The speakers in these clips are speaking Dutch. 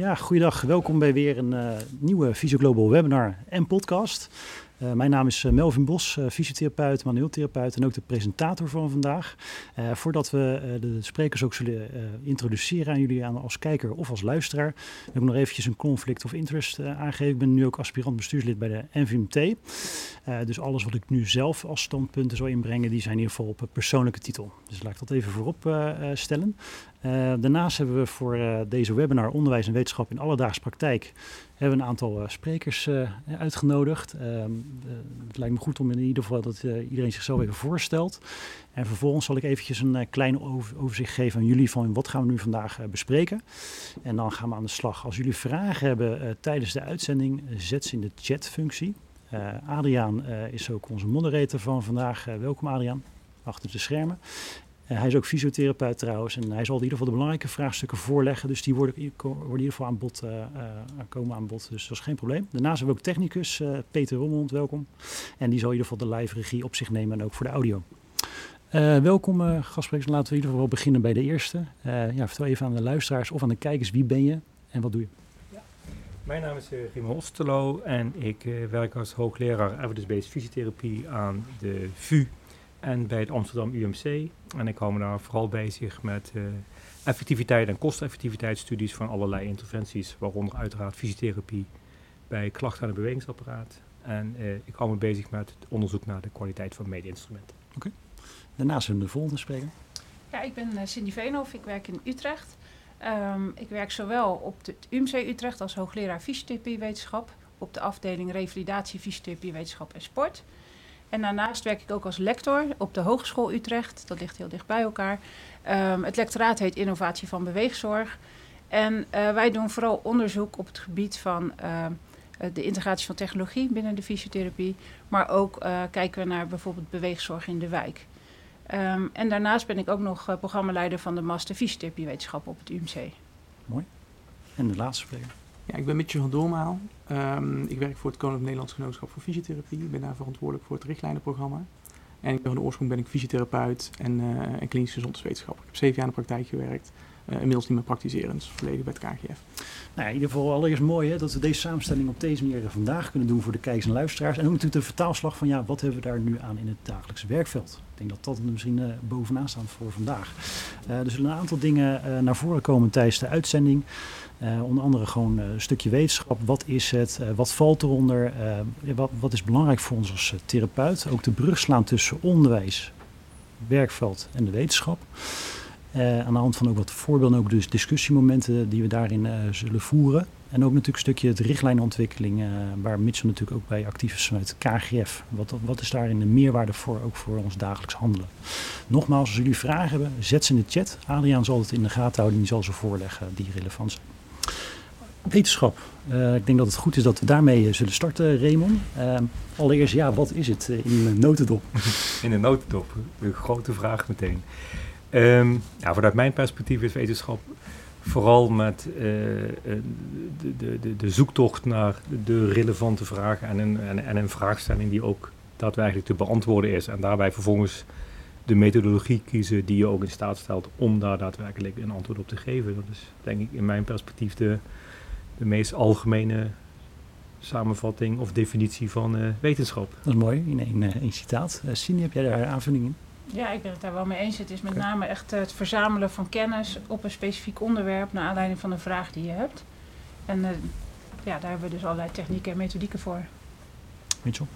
Ja, goeiedag. Welkom bij weer een uh, nieuwe Global webinar en podcast. Uh, mijn naam is Melvin Bos, fysiotherapeut, manueeltherapeut en ook de presentator van vandaag. Voordat we de sprekers ook zullen introduceren aan jullie aan, als kijker of als luisteraar, wil ik nog eventjes een conflict of interest aangeven. Ik ben nu ook aspirant bestuurslid bij de NVMT. dus alles wat ik nu zelf als standpunten zou inbrengen, die zijn in ieder geval op persoonlijke titel. Dus laat ik dat even voorop stellen. Uh, daarnaast hebben we voor uh, deze webinar Onderwijs en Wetenschap in Alledaagse Praktijk hebben een aantal uh, sprekers uitgenodigd. Ehm, het lijkt me goed om in ieder geval dat iedereen zichzelf even voorstelt. En vervolgens zal ik eventjes een klein overzicht geven aan jullie van wat gaan we nu vandaag bespreken. En dan gaan we aan de slag. Als jullie vragen hebben tijdens de uitzending, zet ze in de chatfunctie. Adriaan is ook onze moderator van vandaag. welkom Adriaan, achter de schermen. Uh, hij is ook fysiotherapeut trouwens en hij zal in ieder geval de belangrijke vraagstukken voorleggen. Dus die worden, worden in ieder geval aan bod, uh, komen aan bod, dus dat is geen probleem. Daarnaast hebben we ook technicus Peter Rommond, welkom. En die zal in ieder geval de live regie op zich nemen en ook voor de audio. welkom uh, gastsprekers. Laten we in ieder geval beginnen bij de eerste. ja, vertel even aan de luisteraars of aan de kijkers, wie ben je en wat doe je? Ja. Mijn naam is uh, Rimo Osterlo en ik werk als hoogleraar evidence-based fysiotherapie aan de VU en bij het Amsterdam UMC. En ik hou me daar vooral bezig met uh, effectiviteit en kosteffectiviteitsstudies van allerlei interventies, waaronder uiteraard fysiotherapie bij klachten aan het bewegingsapparaat. En uh, ik hou me bezig met het onderzoek naar de kwaliteit van meetinstrumenten. Oké. Okay. Daarnaast hebben we de volgende spreker. Ja, ik ben uh, Cindy Veenhoff, ik werk in Utrecht. Um, ik werk zowel op het UMC Utrecht als hoogleraar fysiotherapiewetenschap op de afdeling revalidatie, fysiotherapie, wetenschap en sport. En daarnaast werk ik ook als lector op de Hogeschool Utrecht. Dat ligt heel dicht bij elkaar. Um, het lectoraat heet Innovatie van Beweegzorg. En uh, wij doen vooral onderzoek op het gebied van uh, de integratie van technologie binnen de fysiotherapie. Maar ook uh, kijken we naar bijvoorbeeld beweegzorg in de wijk. Um, en daarnaast ben ik ook nog programmaleider van de Master Fysiotherapiewetenschap op het UMC. Mooi. En de laatste spreker. Ja, ik ben Mitje van Doormaal. Um, ik werk voor het Koninklijk Nederlands Genootschap voor Fysiotherapie. Ik ben daar verantwoordelijk voor het richtlijnenprogramma. En van de oorsprong ben ik fysiotherapeut en, uh, en klinisch gezondheidswetenschapper. Ik heb zeven jaar in de praktijk gewerkt. Uh, inmiddels niet meer praktiserend, verleden bij het KGF. Nou, in ieder geval allereerst mooi hè, dat we deze samenstelling op deze manier vandaag kunnen doen voor de kijkers en luisteraars. En ook natuurlijk de vertaalslag van ja, wat hebben we daar nu aan in het dagelijkse werkveld. Ik denk dat dat misschien uh, bovenaan staat voor vandaag. Uh, er zullen een aantal dingen naar voren komen tijdens de uitzending. Onder andere gewoon een stukje wetenschap. Wat is het? Wat valt eronder? wat, wat is belangrijk voor ons als therapeut? Ook de brug slaan tussen onderwijs, werkveld en de wetenschap. Aan de hand van ook wat voorbeelden, ook dus discussiemomenten die we daarin zullen voeren. En ook natuurlijk een stukje het richtlijnontwikkeling, waar Mitchell natuurlijk ook bij actief is vanuit KGF. Wat, wat is daarin de meerwaarde voor, ook voor ons dagelijks handelen? Nogmaals, als jullie vragen hebben, zet ze in de chat. Adriaan zal het in de gaten houden, die zal ze voorleggen die relevant zijn. Wetenschap. Uh, ik denk dat het goed is dat we daarmee eh, zullen starten, Raymond. Uh, allereerst, ja, wat is het in een notendop? In een notendop, een grote vraag meteen. Um, ja, vanuit mijn perspectief is wetenschap vooral met uh, de, de, de, de, zoektocht naar de relevante vragen en een, en, en een vraagstelling die ook daadwerkelijk te beantwoorden is. En daarbij vervolgens de methodologie kiezen die je ook in staat stelt om daar daadwerkelijk een antwoord op te geven. Dat is denk ik in mijn perspectief de, de meest algemene samenvatting of definitie van uh, wetenschap. Dat is mooi, in één, citaat. Cindy, heb jij daar aanvulling in? Ja, ik ben het daar wel mee eens. Het is met okay. name echt het verzamelen van kennis op een specifiek onderwerp naar aanleiding van een vraag die je hebt. En ja, daar hebben we dus allerlei technieken en methodieken voor. Mitchell?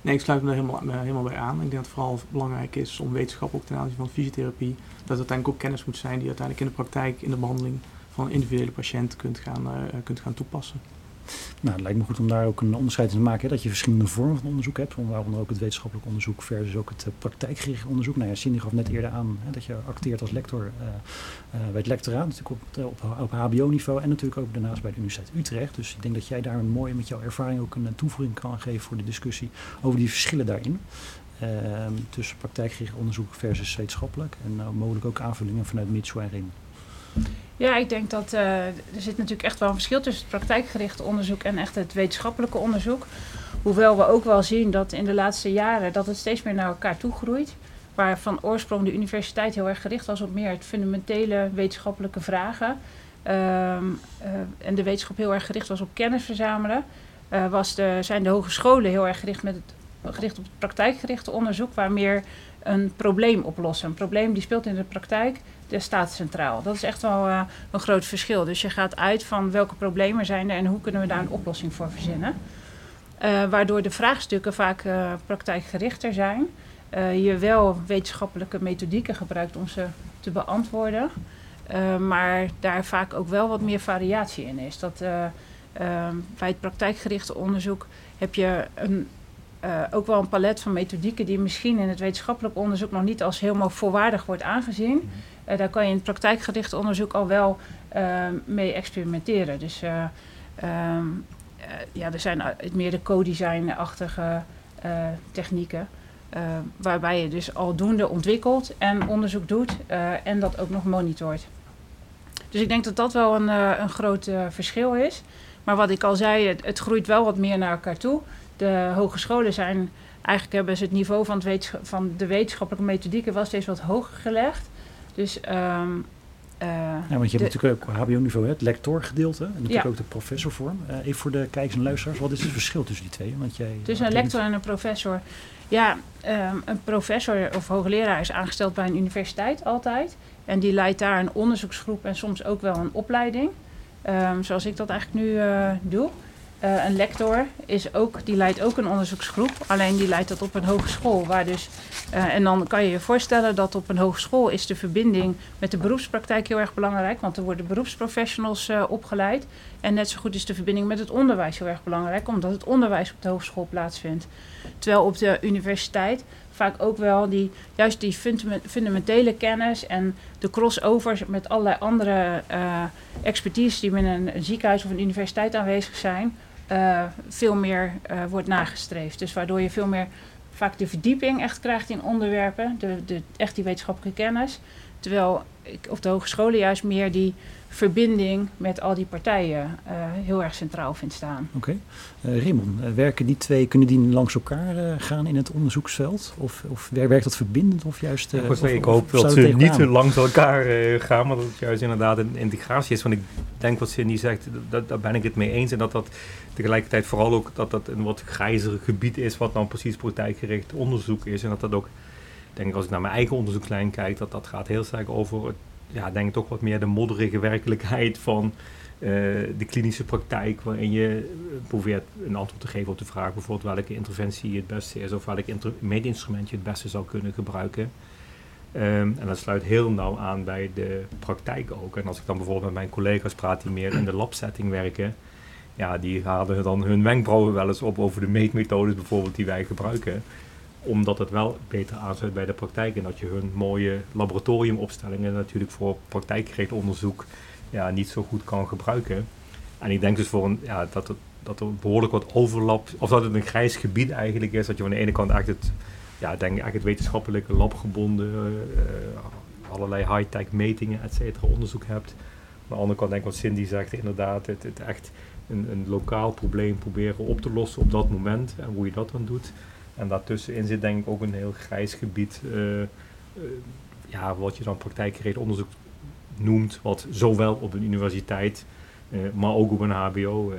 Nee, ik sluit me er helemaal, helemaal bij aan. Ik denk dat het vooral belangrijk is om wetenschap ook ten aanzien van fysiotherapie, dat het uiteindelijk ook kennis moet zijn die uiteindelijk in de praktijk, in de behandeling van een individuele patiënt kunt gaan, uh, kunt gaan toepassen. Nou, het lijkt me goed om daar ook een onderscheid in te maken. Dat je verschillende vormen van onderzoek hebt. Waaronder ook het wetenschappelijk onderzoek versus ook het uh, praktijkgericht onderzoek. Nou ja, Cindy gaf net eerder aan hè, dat je acteert als lector uh, uh, bij het lectoraat. Natuurlijk op, op, hbo-niveau en natuurlijk ook daarnaast bij de Universiteit Utrecht. Dus ik denk dat jij daar mooi met jouw ervaring ook een toevoeging kan geven voor de discussie over die verschillen daarin. Ehm, tussen praktijkgericht onderzoek versus wetenschappelijk. En mogelijk ook aanvullingen vanuit Mitchell en. Ja, ik denk dat uh, er zit natuurlijk echt wel een verschil tussen het praktijkgerichte onderzoek en echt het wetenschappelijke onderzoek. Hoewel we ook wel zien dat in de laatste jaren dat het steeds meer naar elkaar toe groeit. Waar van oorsprong de universiteit heel erg gericht was op meer het fundamentele wetenschappelijke vragen. ehm, en de wetenschap heel erg gericht was op kennis verzamelen, was de, zijn de hogescholen heel erg gericht, met gericht op het praktijkgerichte onderzoek, waar meer een probleem oplossen. Een probleem die speelt in de praktijk, de staat centraal. Dat is echt wel een groot verschil. Dus je gaat uit van welke problemen zijn er en hoe kunnen we daar een oplossing voor verzinnen. waardoor de vraagstukken vaak praktijkgerichter zijn. Je wel wetenschappelijke methodieken gebruikt om ze te beantwoorden. Maar daar vaak ook wel wat meer variatie in is. Dat, uh, bij het praktijkgerichte onderzoek heb je een, ook wel een palet van methodieken die misschien in het wetenschappelijk onderzoek nog niet als helemaal volwaardig wordt aangezien. Mhm. daar kan je in het praktijkgerichte onderzoek al wel mee experimenteren. Dus um, ja, er zijn meer de co-design-achtige technieken. Waarbij je dus aldoende ontwikkelt en onderzoek doet en dat ook nog monitort. Dus ik denk dat dat wel een, een groot verschil is. Maar wat ik al zei, het, het, groeit wel wat meer naar elkaar toe. De hogescholen zijn, eigenlijk hebben ze het niveau van, het van de wetenschappelijke methodieken wel steeds wat hoger gelegd. Dus um, uh, ja, want je hebt natuurlijk ook HBO-niveau, het lectorgedeelte en natuurlijk ja. ook de professorvorm. Uh, even voor de kijkers en luisteraars, wat is het verschil tussen die twee? Want jij, tussen een lector en een professor. Ja, um, een professor of hoogleraar is aangesteld bij een universiteit altijd. En die leidt daar een onderzoeksgroep en soms ook wel een opleiding. Um, zoals ik dat eigenlijk nu uh, doe. Uh, een lector is ook, die leidt ook een onderzoeksgroep, alleen die leidt dat op een hogeschool. Waar dus, uh, en dan kan je je voorstellen dat op een hogeschool is de verbinding met de beroepspraktijk heel erg belangrijk, want er worden beroepsprofessionals uh, opgeleid. En net zo goed is de verbinding met het onderwijs heel erg belangrijk, omdat het onderwijs op de hogeschool plaatsvindt. Terwijl op de universiteit vaak ook wel die, juist die fundamentele kennis en de crossovers met allerlei andere expertise die binnen een ziekenhuis of een universiteit aanwezig zijn, uh, veel meer uh, wordt nagestreefd. Dus waardoor je veel meer vaak de verdieping echt krijgt in onderwerpen, de, de, echt die wetenschappelijke kennis. Terwijl ik op de hogescholen juist meer die verbinding met al die partijen uh, heel erg centraal vind staan. Oké. Okay. Uh, Raymond, uh, werken die twee, kunnen die langs elkaar gaan in het onderzoeksveld? Of, of werkt dat verbindend of juist... Ja, of, ik hoop of, dat ze niet langs elkaar gaan, maar dat het juist inderdaad een integratie is. Want ik denk wat Cindy zegt, dat, daar ben ik het mee eens. En dat dat tegelijkertijd vooral ook dat dat een wat grijzer gebied is, wat dan precies praktijkgericht onderzoek is. En dat dat ook, denk ik als ik naar mijn eigen onderzoekslijn kijk, dat dat gaat heel sterk over het ja, denk toch wat meer de modderige werkelijkheid van uh, de klinische praktijk, waarin je eh, probeert een antwoord te geven op de vraag bijvoorbeeld welke interventie het beste is of welk meetinstrument je het beste zou kunnen gebruiken. Um, en dat sluit heel nauw aan bij de praktijk ook. En als ik dan bijvoorbeeld met mijn collega's praat die meer in de labsetting werken, ja, die halen dan hun wenkbrauwen wel eens op over de meetmethodes bijvoorbeeld die wij gebruiken omdat het wel beter aansluit bij de praktijk en dat je hun mooie laboratoriumopstellingen natuurlijk voor praktijkgericht onderzoek ja, niet zo goed kan gebruiken. En ik denk dus voor een, ja, dat, het, dat er behoorlijk wat overlap, of dat het een grijs gebied eigenlijk is, dat je van de ene kant echt het, ja, denk eigenlijk het wetenschappelijke labgebonden, uh, allerlei high-tech metingen, et cetera, onderzoek hebt. Aan de andere kant denk ik wat Cindy zegt, inderdaad, het, het echt een, een lokaal probleem proberen op te lossen op dat moment en hoe je dat dan doet. En daartussenin zit denk ik ook een heel grijs gebied, uh, uh, ja, wat je dan praktijkgericht onderzoek noemt, wat zowel op een universiteit, uh, maar ook op een HBO.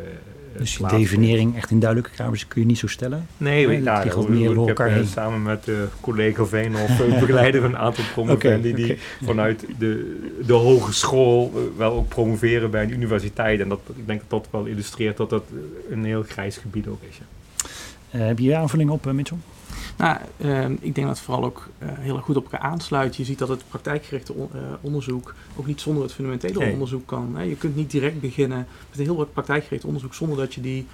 dus de definiëring echt in duidelijke kamers kun je niet zo stellen? Nee, nee ik, meer ik heb samen met uh, collega Veen of begeleider een aantal promovendi okay, die vanuit de, de hogeschool wel ook promoveren bij een universiteit. En dat, ik denk dat dat wel illustreert dat dat een heel grijs gebied ook is. Ja. Uh, heb je hier aanvulling op, uh, Mitchell? Nou, uh, ik denk dat het vooral ook heel erg goed op elkaar aansluit. Je ziet dat het praktijkgerichte on onderzoek ook niet zonder het fundamentele nee. onderzoek kan. Hè. Je kunt niet direct beginnen met een heel wat praktijkgericht onderzoek zonder dat je die,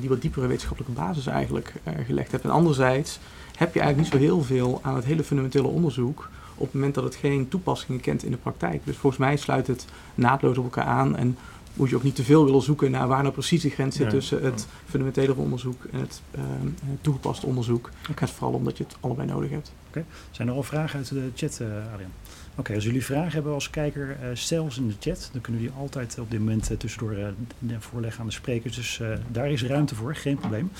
die wat diepere wetenschappelijke basis eigenlijk gelegd hebt. En anderzijds heb je eigenlijk niet zo heel veel aan het hele fundamentele onderzoek op het moment dat het geen toepassingen kent in de praktijk. Dus volgens mij sluit het naadloos op elkaar aan en moet je ook niet te veel willen zoeken naar waar nou precies de grens zit tussen het fundamentele onderzoek en het uh, toegepaste onderzoek. Het gaat vooral om dat je het allebei nodig hebt. Oké. Zijn er al vragen uit de chat, uh, Adrian? Oké, als jullie vragen hebben als kijker, stel ze in de chat. Dan kunnen jullie altijd op dit moment uh, tussendoor voorleggen aan de sprekers. Dus daar is ruimte voor, geen probleem.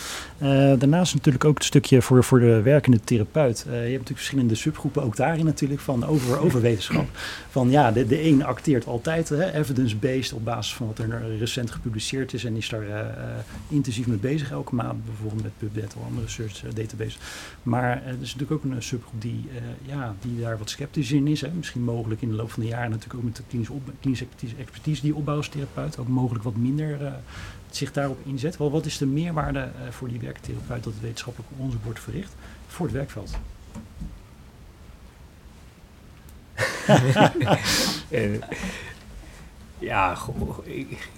daarnaast natuurlijk ook het stukje voor, voor de werkende therapeut. je hebt natuurlijk verschillende subgroepen, ook daarin natuurlijk, van over, over wetenschap. Van ja, de, de een acteert altijd evidence-based op basis van wat er recent gepubliceerd is. En is daar intensief mee bezig elke maand, bijvoorbeeld met PubMed of andere research database. Maar er is natuurlijk ook een die, ja, die daar wat sceptisch in is. Hè misschien mogelijk in de loop van de jaren natuurlijk ook met de klinische, op, klinische expertise, die opbouwstherapeut ook mogelijk wat minder uh, zich daarop inzet. Wel, wat is de meerwaarde uh, voor die werktherapeut dat het wetenschappelijk onderzoek wordt verricht voor het werkveld? uh, ja, ik,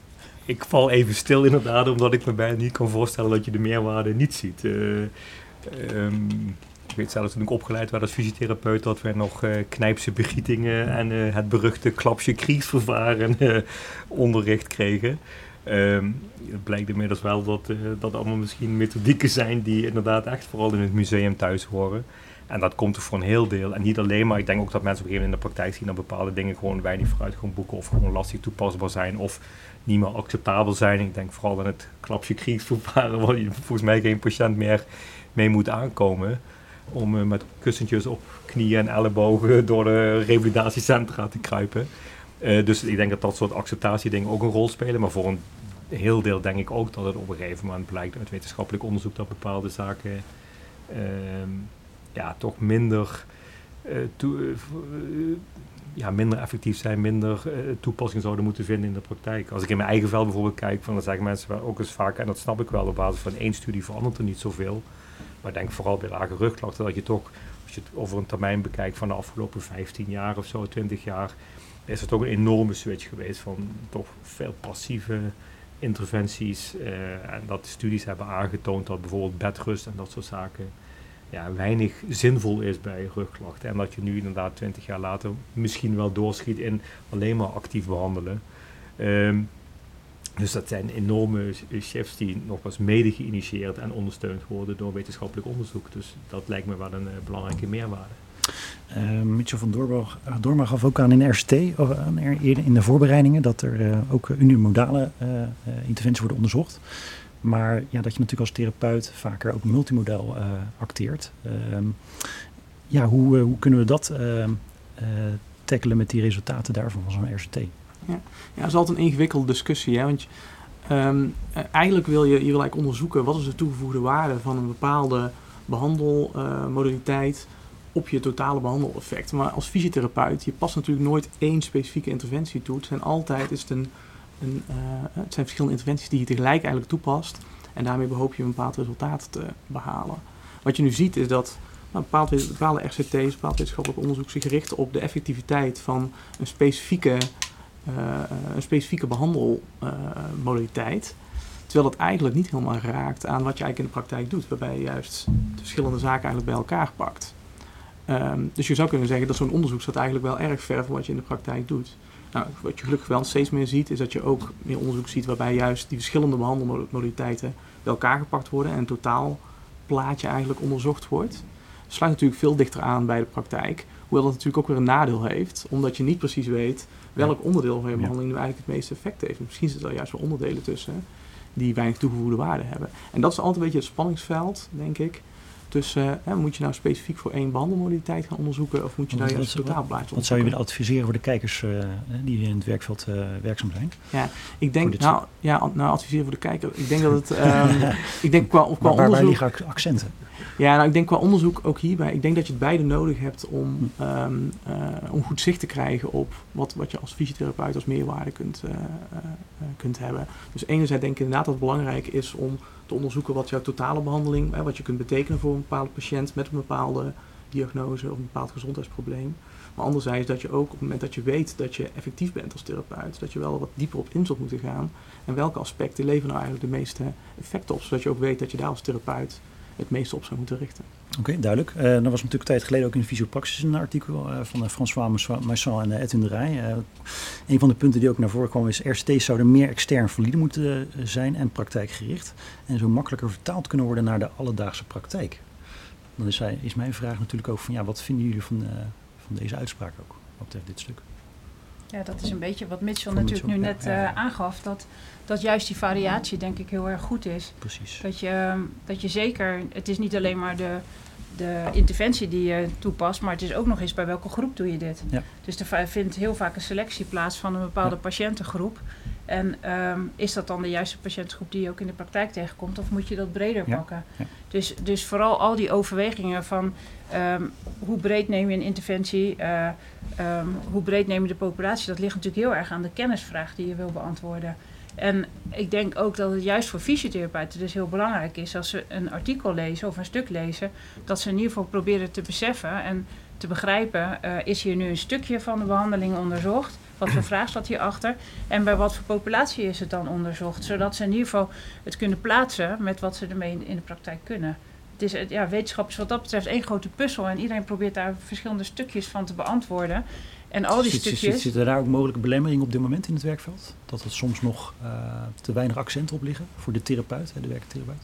ik, val even stil inderdaad, omdat ik me bijna niet kan voorstellen dat je de meerwaarde niet ziet. Um, ik weet zelfs toen ik opgeleid werd als fysiotherapeut dat we nog uh, knijpse begietingen en uh, het beruchte klapje kriesvervaren uh, onderricht kregen. Um, het blijkt inmiddels wel dat dat allemaal misschien methodieken zijn die inderdaad echt vooral in het museum thuis horen. En dat komt er voor een heel deel. En niet alleen, maar ik denk ook dat mensen op een gegeven moment in de praktijk zien dat bepaalde dingen gewoon weinig vooruit gaan boeken of gewoon lastig toepasbaar zijn of niet meer acceptabel zijn. Ik denk vooral aan het klapje kriesvervaren waar je volgens mij geen patiënt meer mee moet aankomen om uh, met kussentjes op knieën en ellebogen door de revalidatiecentra te kruipen. Uh, dus ik denk dat dat soort acceptatiedingen ook een rol spelen. Maar voor een heel deel denk ik ook dat het op een gegeven moment blijkt uit wetenschappelijk onderzoek dat bepaalde zaken uh, ja, toch minder, toe, ja, minder effectief zijn, minder toepassing zouden moeten vinden in de praktijk. Als ik in mijn eigen veld bijvoorbeeld kijk, van, dan zeggen mensen ook eens vaak, en dat snap ik wel, op basis van één studie verandert er niet zoveel. Maar denk vooral bij lage rugklachten dat je toch, als je het over een termijn bekijkt van de afgelopen 15 jaar of zo, 20 jaar, is er toch een enorme switch geweest van toch veel passieve interventies. Uh, en dat studies hebben aangetoond dat bijvoorbeeld bedrust en dat soort zaken ja, weinig zinvol is bij rugklachten. En dat je nu inderdaad 20 jaar later misschien wel doorschiet in alleen maar actief behandelen. Um, dus dat zijn enorme shifts die nogmaals mede geïnitieerd en ondersteund worden door wetenschappelijk onderzoek. Dus dat lijkt me wel een uh, belangrijke meerwaarde. Uh, Mitchell van Doorma gaf ook aan in RCT, in de voorbereidingen, dat er ook unimodale interventies worden onderzocht. Maar ja, dat je natuurlijk als therapeut vaker ook multimodel acteert. Ehm, ja, hoe, hoe kunnen we dat ehm, tackelen met die resultaten daarvan van zo'n RCT? Ja. ja, is altijd een ingewikkelde discussie. Hè? Want um, eigenlijk wil je hier gelijk onderzoeken wat is de toegevoegde waarde van een bepaalde behandelmodaliteit op je totale behandeleffect. Maar als fysiotherapeut, je past natuurlijk nooit één specifieke interventie toe. Het zijn altijd is het, een, een uh, het zijn verschillende interventies die je tegelijk eigenlijk toepast. En daarmee hoop je een bepaald resultaat te behalen. Wat je nu ziet is dat nou, bepaalde, bepaalde RCT's, bepaald wetenschappelijk onderzoek zich richt op de effectiviteit van een specifieke eh, een specifieke behandelmodaliteit. terwijl het eigenlijk niet helemaal raakt aan wat je eigenlijk in de praktijk doet. Waarbij je juist de verschillende zaken eigenlijk bij elkaar pakt. Um, dus je zou kunnen zeggen dat zo'n onderzoek staat eigenlijk wel erg ver van wat je in de praktijk doet. Nou, wat je gelukkig wel steeds meer ziet, is dat je ook meer onderzoek ziet waarbij juist die verschillende behandelmodaliteiten bij elkaar gepakt worden en een totaal plaatje eigenlijk onderzocht wordt. Dat sluit natuurlijk veel dichter aan bij de praktijk, hoewel dat natuurlijk ook weer een nadeel heeft, omdat je niet precies weet welk onderdeel van je behandeling nu eigenlijk het meeste effect heeft. Misschien zitten er juist wel onderdelen tussen die weinig toegevoegde waarde hebben. En dat is altijd een beetje het spanningsveld, denk ik. Tussen, hè, moet je nou specifiek voor één behandelmodaliteit gaan onderzoeken of moet je nou juist het totaalplaatje Wat zou je willen adviseren voor de kijkers uh, die in het werkveld uh, werkzaam zijn? Ja, ik denk, nou, ja, nou, adviseren voor de kijker. Ik denk dat het, um, ik denk qua, qua waar, onderzoek... Waar liggen accenten? Ja, nou, ik denk qua onderzoek ook hierbij. Ik denk dat je het beide nodig hebt om, um, uh, om goed zicht te krijgen op wat, wat je als fysiotherapeut als meerwaarde kunt, kunt hebben. Dus enerzijds denk ik inderdaad dat het belangrijk is om te onderzoeken wat jouw totale behandeling, wat je kunt betekenen voor een bepaalde patiënt met een bepaalde diagnose of een bepaald gezondheidsprobleem. Maar anderzijds dat je ook op het moment dat je weet dat je effectief bent als therapeut, dat je wel wat dieper op in zult moeten gaan. En welke aspecten leveren nou eigenlijk de meeste effecten op, zodat je ook weet dat je daar als therapeut het meeste op zou moeten richten. Oké, duidelijk. Uh, er was natuurlijk een tijd geleden ook in Fysiopraxis een artikel uh, van uh, François Masson en Edwin de Rij. een van de punten die ook naar voren kwam is RCT's zouden meer extern valide moeten zijn en praktijkgericht. En zo makkelijker vertaald kunnen worden naar de alledaagse praktijk. Dan is, hij, is mijn vraag natuurlijk ook van ja, wat vinden jullie van, van deze uitspraak ook, wat betreft dit stuk? Ja, dat is een beetje wat Mitchell natuurlijk Mitchell, nu net ja, ja, ja. eh, aangaf. Dat, dat juist die variatie denk ik heel erg goed is. Precies. Dat je, dat je zeker, het is niet alleen maar de, de interventie die je toepast, maar het is ook nog eens bij welke groep doe je dit. Dus er vindt heel vaak een selectie plaats van een bepaalde patiëntengroep. En ehm, is dat dan de juiste patiëntengroep die je ook in de praktijk tegenkomt, of moet je dat breder pakken? Dus, dus vooral al die overwegingen van ehm, hoe breed neem je een interventie, eh, ehm, hoe breed neem je de populatie, dat ligt natuurlijk heel erg aan de kennisvraag die je wil beantwoorden. En ik denk ook dat het juist voor fysiotherapeuten dus heel belangrijk is als ze een artikel lezen of een stuk lezen, dat ze in ieder geval proberen te beseffen en te begrijpen, eh, is hier nu een stukje van de behandeling onderzocht? Wat voor vraag staat hierachter? En bij wat voor populatie is het dan onderzocht? Zodat ze in ieder geval het kunnen plaatsen met wat ze ermee in, in de praktijk kunnen. Het is, ja, wetenschap is wat dat betreft één grote puzzel en iedereen probeert daar verschillende stukjes van te beantwoorden. En al die Zit- zit- stukjes. Zitten daar ook mogelijke belemmeringen op dit moment in het werkveld? Dat er soms nog eh, te weinig accenten op liggen voor de therapeut, hè, de werktherapeut?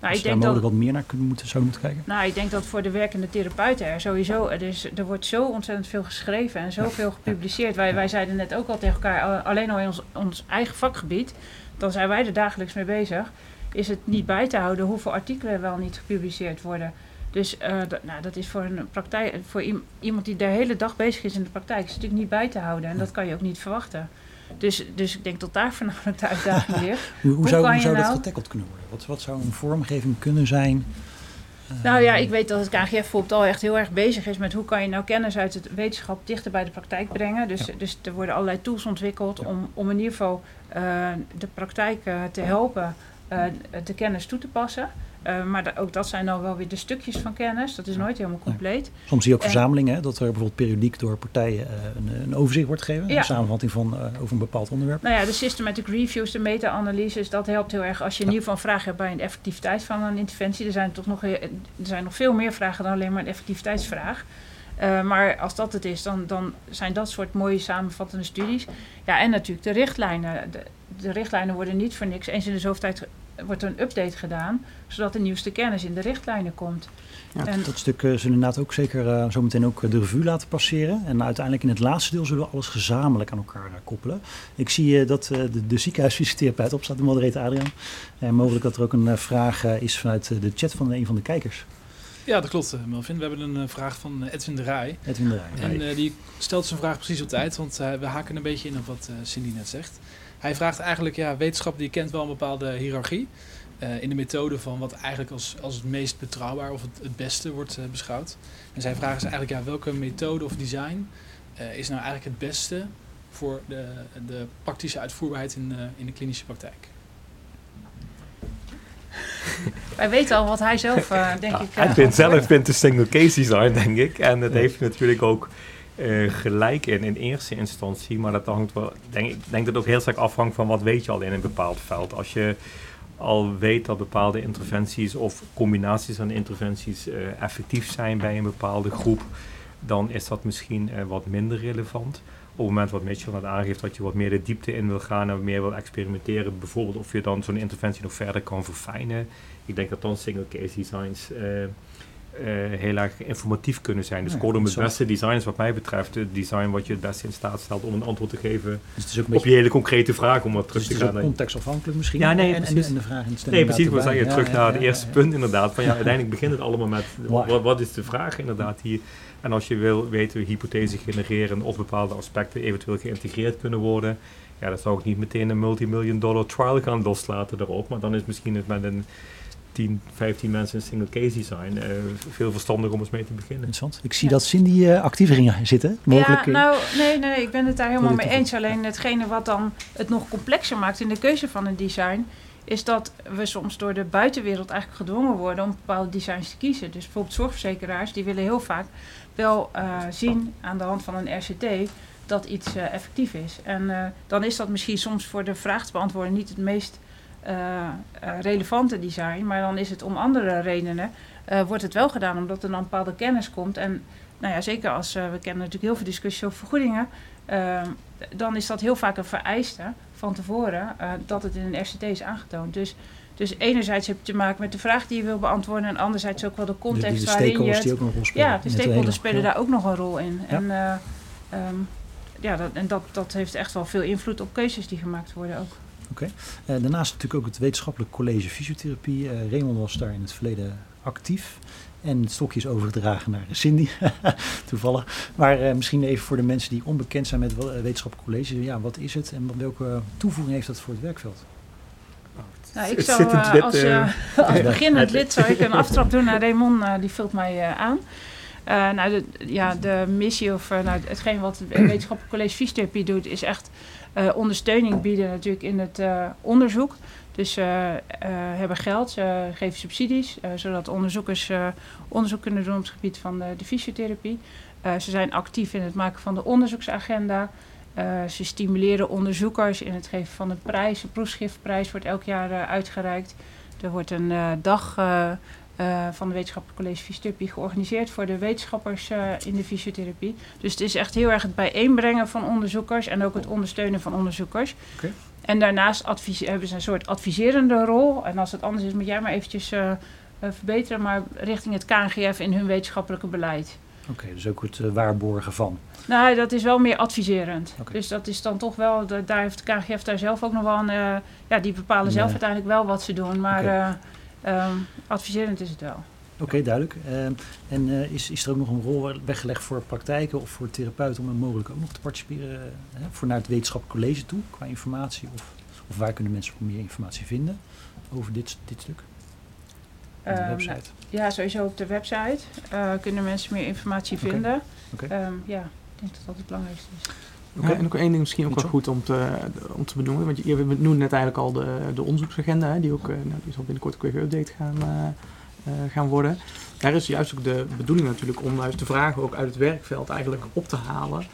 nou, ik je daar denk dat, mogelijk wat meer naar kunnen moeten, zou moeten kijken? Nou, ik denk dat voor de werkende therapeuten er sowieso, er, is, er wordt zo ontzettend veel geschreven en zoveel gepubliceerd. Wij, wij zeiden net ook al tegen elkaar, al- alleen al in ons, ons eigen vakgebied, dan zijn wij er dagelijks mee bezig, is het niet bij te houden hoeveel artikelen wel niet gepubliceerd worden. Dus eh, dat, nou, dat is voor, een praktijk, voor iem- iemand die de hele dag bezig is in de praktijk, is het natuurlijk niet bij te houden. En dat kan je ook niet verwachten. Dus, dus ik denk dat daar voornamelijk de uitdaging ligt. Hoe, hoe zou, hoe je zou dat nou- getackeld kunnen worden? Wat, wat zou een vormgeving kunnen zijn? Eh, Nou ja, ik weet dat het KGF bijvoorbeeld al echt heel erg bezig is met hoe kan je nou kennis uit het wetenschap dichter bij de praktijk brengen. Dus, Ja. dus er worden allerlei tools ontwikkeld om, om in ieder geval eh, de praktijk te helpen de kennis toe te passen. Eh, maar da- ook dat zijn dan wel weer de stukjes van kennis. Dat is nooit helemaal compleet. Soms zie je ook en- verzamelingen, hè, dat er bijvoorbeeld periodiek door partijen eh, een, een overzicht wordt gegeven. Ja. Een samenvatting van, eh, over een bepaald onderwerp. Nou ja, de systematic reviews, de meta-analyses, dat helpt heel erg als je in ieder geval een vraag hebt bij een effectiviteit van een interventie. Er zijn toch nog er zijn nog veel meer vragen dan alleen maar een effectiviteitsvraag. Eh, maar als dat het is, dan, dan zijn dat soort mooie samenvattende studies. Ja, en natuurlijk de richtlijnen. De, de richtlijnen worden niet voor niks. Eens in de zoveel tijd wordt er een update gedaan, zodat de nieuwste kennis in de richtlijnen komt. Ja, en, Dat stuk eh, zullen we inderdaad ook zeker eh, zo meteen ook de revue laten passeren. En uiteindelijk in het laatste deel zullen we alles gezamenlijk aan elkaar koppelen. Ik zie dat de, de ziekenhuisfysiotherapeut op staat, de moderator Adriaan. En mogelijk dat er ook een vraag is vanuit de chat van een van de kijkers. Ja, dat klopt, eh, Melvin. We hebben een eh, vraag van eh, Edwin de Rij. Edwin de Rij. En die stelt zijn vraag precies op tijd, want we haken een beetje in op wat Cindy net zegt. Hij vraagt eigenlijk, ja, wetenschap die kent wel een bepaalde hiërarchie in de methode van wat eigenlijk als, als het meest betrouwbaar of het, het beste wordt beschouwd. En zijn vraag is eigenlijk, ja, welke methode of design is nou eigenlijk het beste voor de, de praktische uitvoerbaarheid in, in de klinische praktijk? wij weten al wat hij zelf, eh, denk Ja, ik... hij eh, vindt zelf vindt de single case design, denk ik. En dat Ja. heeft natuurlijk ook eh, gelijk in in eerste instantie. Maar dat hangt wel, denk, ik denk dat het ook heel sterk afhangt van wat weet je al in een bepaald veld. Als je al weet dat bepaalde interventies of combinaties van interventies eh, effectief zijn bij een bepaalde groep, dan is dat misschien eh, wat minder relevant. Op het moment wat Mitchell net aangeeft dat je wat meer de diepte in wil gaan en meer wil experimenteren, bijvoorbeeld of je dan zo'n interventie nog verder kan verfijnen. Ik denk dat dan single case designs eh, eh, heel erg informatief kunnen zijn. Dus Ja, kortom, het beste design is wat mij betreft het design wat je het beste in staat stelt om een antwoord te geven Dus het is ook een op je hele concrete vraag om wat dus terug het te gaan. contextafhankelijk misschien. Ja, nee, en, en, precies. en de vraag in Nee, precies. We zeggen erbij. terug Ja, naar ja, het eerste punt inderdaad. Van ja, uiteindelijk begint het allemaal met wat, wat is de vraag inderdaad hier. En als je wil weten hypothese genereren of bepaalde aspecten eventueel geïntegreerd kunnen worden. Ja, dan zou ik niet meteen een multimillion dollar trial gaan loslaten daarop. Maar dan is misschien het met een 10, 15 mensen een single case design eh, veel verstandiger om eens mee te beginnen. Interessant. Ik zie Ja. dat Cindy eh, actief ging zitten. Mogelijk, Ja, eh, nou, nee, nee, nee, ik ben het daar helemaal mee eens. Alleen hetgene wat dan het nog complexer maakt in de keuze van een design, is dat we soms door de buitenwereld eigenlijk gedwongen worden om bepaalde designs te kiezen. Dus bijvoorbeeld zorgverzekeraars, die willen heel vaak wel eh, zien aan de hand van een RCT dat iets eh, effectief is. En eh, dan is dat misschien soms voor de vraag te beantwoorden niet het meest relevante design, maar dan is het om andere redenen, wordt het wel gedaan omdat er dan bepaalde kennis komt. En nou ja, zeker als we kennen natuurlijk heel veel discussies over vergoedingen, dan is dat heel vaak een vereiste van tevoren dat het in een RCT is aangetoond. Dus, Dus enerzijds heb je te maken met de vraag die je wil beantwoorden en anderzijds ook wel de De, context de waarin je het die ook nog een rol spelen. ja, de het stakeholders spelen daar ook nog een rol in. Ja. En, eh, ehm, ja, dat, en dat, dat heeft echt wel veel invloed op keuzes die gemaakt worden ook. Eh, daarnaast natuurlijk ook het wetenschappelijk college fysiotherapie. Eh Raymond was daar in het verleden actief. En het stokje is overgedragen naar Cindy, toevallig. Maar misschien even voor de mensen die onbekend zijn met eh, wetenschappelijk college. Ja, wat is het en welke toevoeging heeft dat voor het werkveld? Nou, ik Het zou eh, lid, als, eh, als beginnend lid zou ik een aftrap doen naar Raymond, eh, die vult mij eh, aan. Eh, nou, de, ja, de missie of nou, hetgeen wat het wetenschappelijk college fysiotherapie doet, is echt eh, ondersteuning bieden natuurlijk in het eh, onderzoek. Dus ze hebben geld, ze geven subsidies, eh, zodat onderzoekers eh, onderzoek kunnen doen op het gebied van de, de fysiotherapie. Eh, ze zijn actief in het maken van de onderzoeksagenda. Eh, ze stimuleren onderzoekers in het geven van een prijs. Een proefschriftprijs wordt elk jaar eh, uitgereikt. Er wordt een eh, dag van de Wetenschappelijk College Fysiotherapie georganiseerd voor de wetenschappers in de fysiotherapie. Dus het is echt heel erg het bijeenbrengen van onderzoekers en ook het ondersteunen van onderzoekers. Oké. En daarnaast hebben ze een soort adviserende rol. En als het anders is, moet jij maar eventjes verbeteren, maar richting het KNGF in hun wetenschappelijke beleid. Oké, dus ook het eh, waarborgen van. Nou, dat is wel meer adviserend. Dus dat is dan toch wel, da- daar heeft KGF daar zelf ook nog wel een, eh, ja, die bepalen zelf uiteindelijk wel wat ze doen, maar Oké. eh, ehm, adviserend is het wel. Oké, duidelijk. Ehm, en is, is er ook nog een rol weggelegd voor praktijken of voor therapeuten om er mogelijk ook nog te participeren hè, voor naar het wetenschappelijk college toe qua informatie? Of, of waar kunnen mensen meer informatie vinden over dit, dit stuk? Op de Ehm, website. ja, sowieso op de website eh, kunnen mensen meer informatie vinden. Oké. Ehm, ja, ik denk dat dat het belangrijkste is. Oké. Ja, en ook één ding misschien ook wel goed om te, om te benoemen. Want je, je noemde net eigenlijk al de, de onderzoeksagenda. Hè, die, ook, eh, nou, die zal binnenkort ook weer geüpdate gaan, eh, eh, gaan worden. Daar is juist ook de bedoeling natuurlijk om juist de vragen ook uit het werkveld eigenlijk op te halen.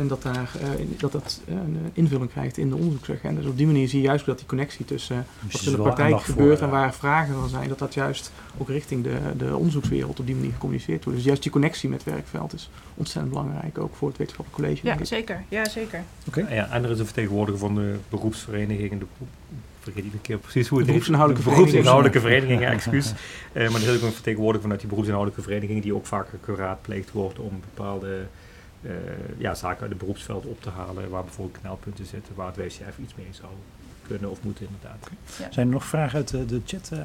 En dat daar, eh, in- dat, dat eh, een invulling krijgt in de onderzoeksagenda. Dus op die manier zie je juist ook dat die connectie tussen Dus wat er in de praktijk voor, gebeurt en eh, waar vragen van zijn, dat dat juist ook richting de, de onderzoekswereld op die manier gecommuniceerd wordt. Dus juist die connectie met het werkveld is ontzettend belangrijk, ook voor het wetenschappelijk college. Ja, zeker. Ja, zeker. Oké. Ja, en er is een vertegenwoordiger van de beroepsvereniging. De, ik vergeet iedere keer precies hoe het heet. Beroepsinhoudelijke De vereniging. beroepsinhoudelijke vereniging, ja, excuus. Eh, maar er is ook een vertegenwoordiger vanuit die beroepsinhoudelijke vereniging die ook vaker geraadpleegd wordt om bepaalde eh, ja, zaken uit het beroepsveld op te halen. Waar bijvoorbeeld knelpunten zitten, waar het WCF iets mee zou kunnen of moeten inderdaad. Zijn er nog vragen uit de, de chat, eh?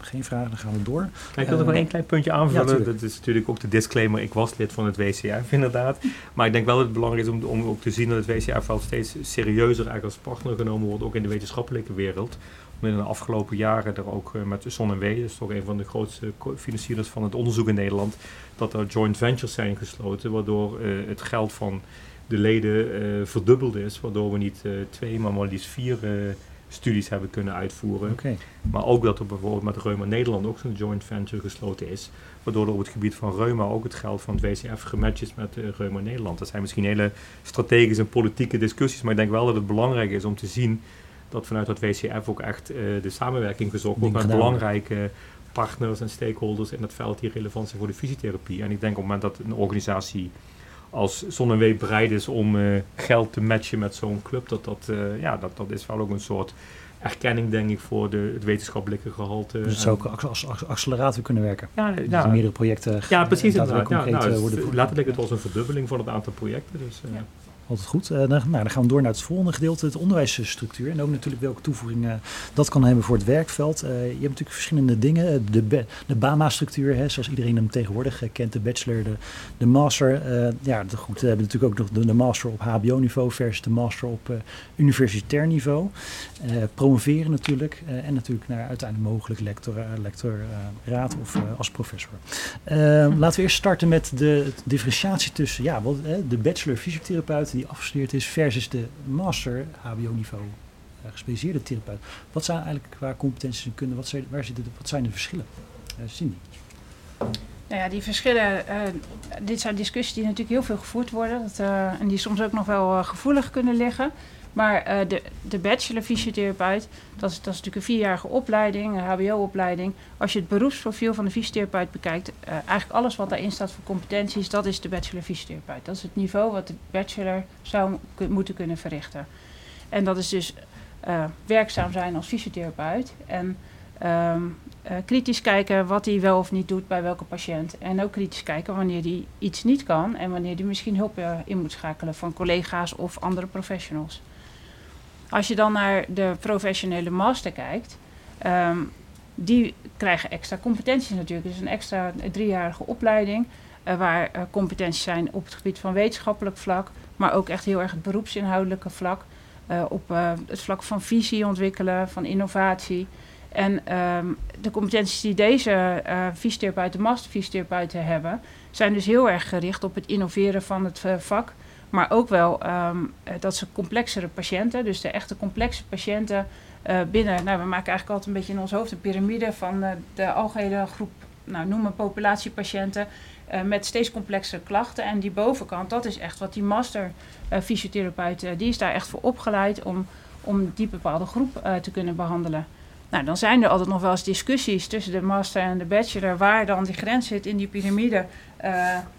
Geen vragen, dan gaan we door. Ik wil nog wel Eh, één klein puntje aanvullen. dat is natuurlijk ook de disclaimer. Ik was lid van het WCF, inderdaad. Maar ik denk wel dat het belangrijk is om, om ook te zien dat het WCF wel steeds serieuzer eigenlijk als partner genomen wordt, ook in de wetenschappelijke wereld. In de afgelopen jaren er ook eh, met Son en W, dat is toch een van de grootste financierders van het onderzoek in Nederland, dat er joint ventures zijn gesloten, waardoor eh, het geld van de leden eh, verdubbeld is. Waardoor we niet twee, maar maar liefst vier studies hebben kunnen uitvoeren. Oké, Maar ook dat er bijvoorbeeld met Reuma Nederland ook zo'n joint venture gesloten is. Waardoor er op het gebied van Reuma ook het geld van het WCF gematcht is met eh, Reuma Nederland. Dat zijn misschien hele strategische en politieke discussies. Maar ik denk wel dat het belangrijk is om te zien dat vanuit het WCF ook echt eh, de samenwerking gezocht wordt met gedaan belangrijke partners en stakeholders in dat veld die relevant zijn voor de fysiotherapie. En ik denk op het moment dat een organisatie als Zon en Week bereid is om eh, geld te matchen met zo'n club, dat, dat, eh, ja, dat, dat is wel ook een soort erkenning, denk ik, voor de, het wetenschappelijke gehalte. dus het zou ook als, als, als accelerator kunnen werken. ja, Dat ja, er meerdere projecten ja, precies. inderdaad. Ja, nou, het- letterlijk, het was een verdubbeling van het aantal projecten. Dus, eh, Ja. Altijd goed. Eh, dan, nou, dan gaan we door naar het volgende gedeelte, het onderwijsstructuur. En ook natuurlijk welke toevoegingen dat kan hebben voor het werkveld. Eh, je hebt natuurlijk verschillende dingen. Eh, De, de BAMA-structuur, zoals iedereen hem tegenwoordig kent. De bachelor, de, de master. Ja, goed, we hebben natuurlijk ook nog de, master op hbo-niveau versus de master op universitair niveau. Promoveren natuurlijk. en natuurlijk naar uiteindelijk mogelijk lector, lectoraat of als professor. Laten we eerst starten met de differentiatie tussen ja, de bachelor fysiotherapeut die afgestudeerd is versus de master HBO-niveau eh, gespecialiseerde therapeut. Wat zijn eigenlijk qua competenties en kunde, wat zijn, waar zitten de, wat zijn de verschillen? Cindy. Nou ja, die verschillen, eh, dit zijn discussies die natuurlijk heel veel gevoerd worden. Dat, en die soms ook nog wel gevoelig kunnen liggen. Maar eh, de, de bachelor fysiotherapeut, dat is, dat is natuurlijk een vierjarige opleiding, een hbo-opleiding. Als je het beroepsprofiel van de fysiotherapeut bekijkt, eh, eigenlijk alles wat daarin staat voor competenties, dat is de bachelor fysiotherapeut. Dat is het niveau wat de bachelor zou moeten kunnen verrichten. En dat is dus eh, werkzaam zijn als fysiotherapeut. En Ehm, eh, kritisch kijken wat hij wel of niet doet bij welke patiënt. En ook kritisch kijken wanneer hij iets niet kan en wanneer hij misschien hulp in moet schakelen van collega's of andere professionals. Als je dan naar de professionele master kijkt, ehm, die krijgen extra competenties natuurlijk. Dus een extra driejarige opleiding uh, waar uh, competenties zijn op het gebied van wetenschappelijk vlak, maar ook echt heel erg het beroepsinhoudelijke vlak. Uh, op het vlak van visie ontwikkelen, van innovatie. En um, de competenties die deze fysiotherapeuten, masterfysiotherapeuten hebben, zijn dus heel erg gericht op het innoveren van het vak. Maar ook wel um, dat ze complexere patiënten, dus de echte complexe patiënten uh, binnen. Nou, we maken eigenlijk altijd een beetje in ons hoofd een piramide van uh, de algehele groep, nou, noem maar populatiepatiënten. Uh, met steeds complexere klachten. En die bovenkant, dat is echt wat die master fysiotherapeut, die is daar echt voor opgeleid om, om die bepaalde groep te kunnen behandelen. Nou, dan zijn er altijd nog wel eens discussies tussen de master en de bachelor, waar dan die grens zit in die piramide.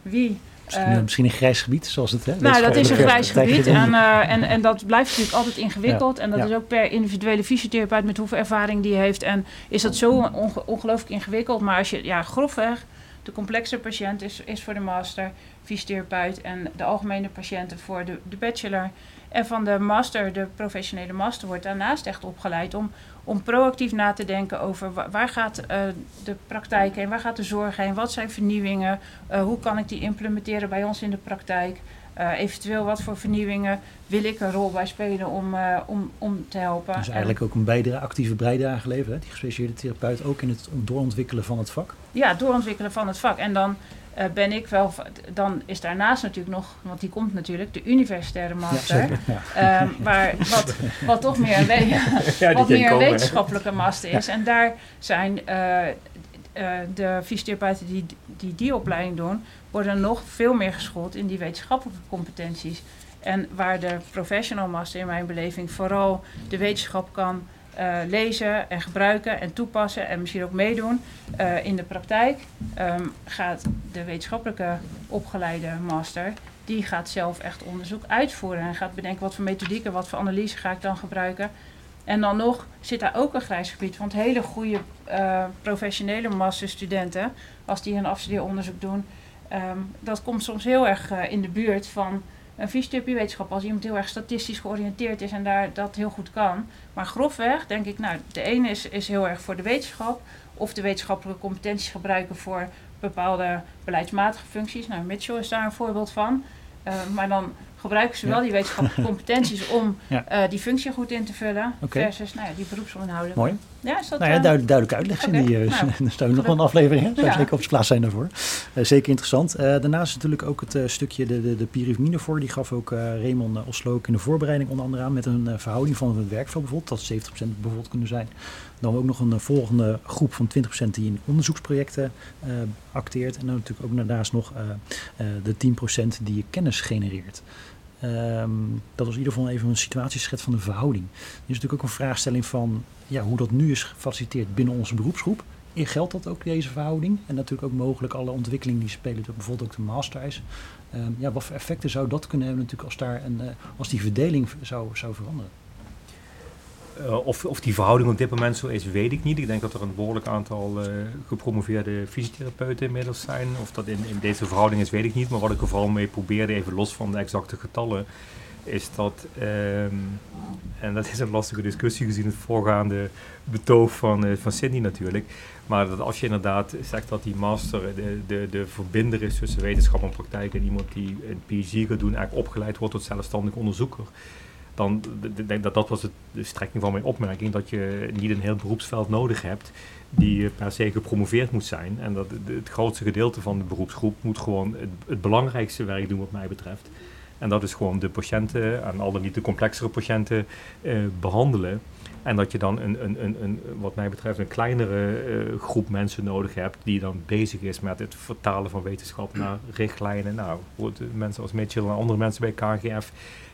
wie Misschien, uh, misschien, een grijs gebied, zoals het hè? Nou, dat is een grijs gebied. En, uh, en, en dat blijft natuurlijk altijd ingewikkeld. Ja, en dat ja. is ook per individuele fysiotherapeut met hoeveel ervaring die heeft. En is dat zo onge ongelooflijk ingewikkeld. Maar als je, ja, grofweg, de complexe patiënt is, is voor de master fysiotherapeut. En de algemene patiënten voor de, de bachelor. En van de master, de professionele master, wordt daarnaast echt opgeleid om, om proactief na te denken over waar, waar gaat uh, de praktijk heen, waar gaat de zorg heen, wat zijn vernieuwingen, uh, hoe kan ik die implementeren bij ons in de praktijk. Uh, eventueel wat voor vernieuwingen wil ik een rol bij spelen om, om, om te helpen. Dus eigenlijk ook een bijdrage, actieve bijdrage geleverd, hè? die gespecialiseerde therapeut, ook in het doorontwikkelen van het vak? Ja, doorontwikkelen van het vak. En dan uh, ben ik wel, dan is daarnaast natuurlijk nog, want die komt natuurlijk, de universitaire master. Ja, zeker, ja. Um, waar, wat, wat toch meer een, we ja, wat meer een wetenschappelijke master is. En daar zijn uh, uh, de fysiotherapeuten die, die die opleiding doen, worden nog veel meer geschoold in die wetenschappelijke competenties. En waar de professional master in mijn beleving vooral de wetenschap kan uh, lezen en gebruiken en toepassen en misschien ook meedoen uh, in de praktijk, um, gaat de wetenschappelijke opgeleide master, die gaat zelf echt onderzoek uitvoeren en gaat bedenken wat voor methodieken, wat voor analyse ga ik dan gebruiken. En dan nog zit daar ook een grijs gebied, want hele goede uh, professionele masterstudenten, als die een afstudeeronderzoek doen, um, dat komt soms heel erg in de buurt van een fysiotherapiewetenschap als iemand heel erg statistisch georiënteerd is en daar dat heel goed kan. Maar grofweg denk ik, nou, de ene is, is heel erg voor de wetenschap of de wetenschappelijke competenties gebruiken voor bepaalde beleidsmatige functies. Nou, Mitchell is daar een voorbeeld van. Uh, maar dan gebruiken ze ja. wel die wetenschappelijke competenties om ja. uh, die functie goed in te vullen. Okay. Versus nou ja, die beroepsonderhouding. Mooi. Ja, is dat, nou ja, duidelijk, duidelijk uitleg. Okay. Die, uh, nou, er staat nog wel een aflevering. Hè? Zou ja. zeker op zijn plaats zijn daarvoor. Uh, zeker interessant. daarnaast natuurlijk ook het stukje de, de, de voor. Die gaf ook Raymond Oslo ook in de voorbereiding onder andere aan. Met een verhouding van het werkveld bijvoorbeeld. Dat 70% bijvoorbeeld kunnen zijn. Dan ook nog een volgende groep van 20% die in onderzoeksprojecten acteert. En dan natuurlijk ook daarnaast nog de 10% die je kennis genereert. Um, dat was in ieder geval even een situatieschets van de verhouding. Er is natuurlijk ook een vraagstelling van ja, hoe dat nu is gefaciliteerd binnen onze beroepsgroep. Geldt dat ook, deze verhouding? En natuurlijk ook mogelijk alle ontwikkelingen die spelen, bijvoorbeeld ook de master is. Um, ja, wat voor effecten zou dat kunnen hebben natuurlijk als, daar een, uh, als die verdeling zou, zou veranderen? Uh, of, of die verhouding op dit moment zo is, weet ik niet. Ik denk dat er een behoorlijk aantal uh, gepromoveerde fysiotherapeuten inmiddels zijn. Of dat in, in deze verhouding is, weet ik niet. Maar wat ik er vooral mee probeerde, even los van de exacte getallen, is dat, um, en dat is een lastige discussie gezien het voorgaande betoog van, uh, van Sydney natuurlijk, maar dat als je inderdaad zegt dat die master de, de, de verbinder is tussen wetenschap en praktijk en iemand die een PhD gaat doen, eigenlijk opgeleid wordt tot zelfstandig onderzoeker, dan denk dat dat was de strekking van mijn opmerking, dat je niet een heel beroepsveld nodig hebt die per se gepromoveerd moet zijn. En dat het grootste gedeelte van de beroepsgroep moet gewoon het, belangrijkste werk doen wat mij betreft. En dat is gewoon de patiënten, en al dan niet de complexere patiënten, uh, behandelen. En dat je dan een, een, een, een, wat mij betreft een kleinere uh, groep mensen nodig hebt die dan bezig is met het vertalen van wetenschap naar richtlijnen. Nou, mensen als Mitchell en andere mensen bij KGF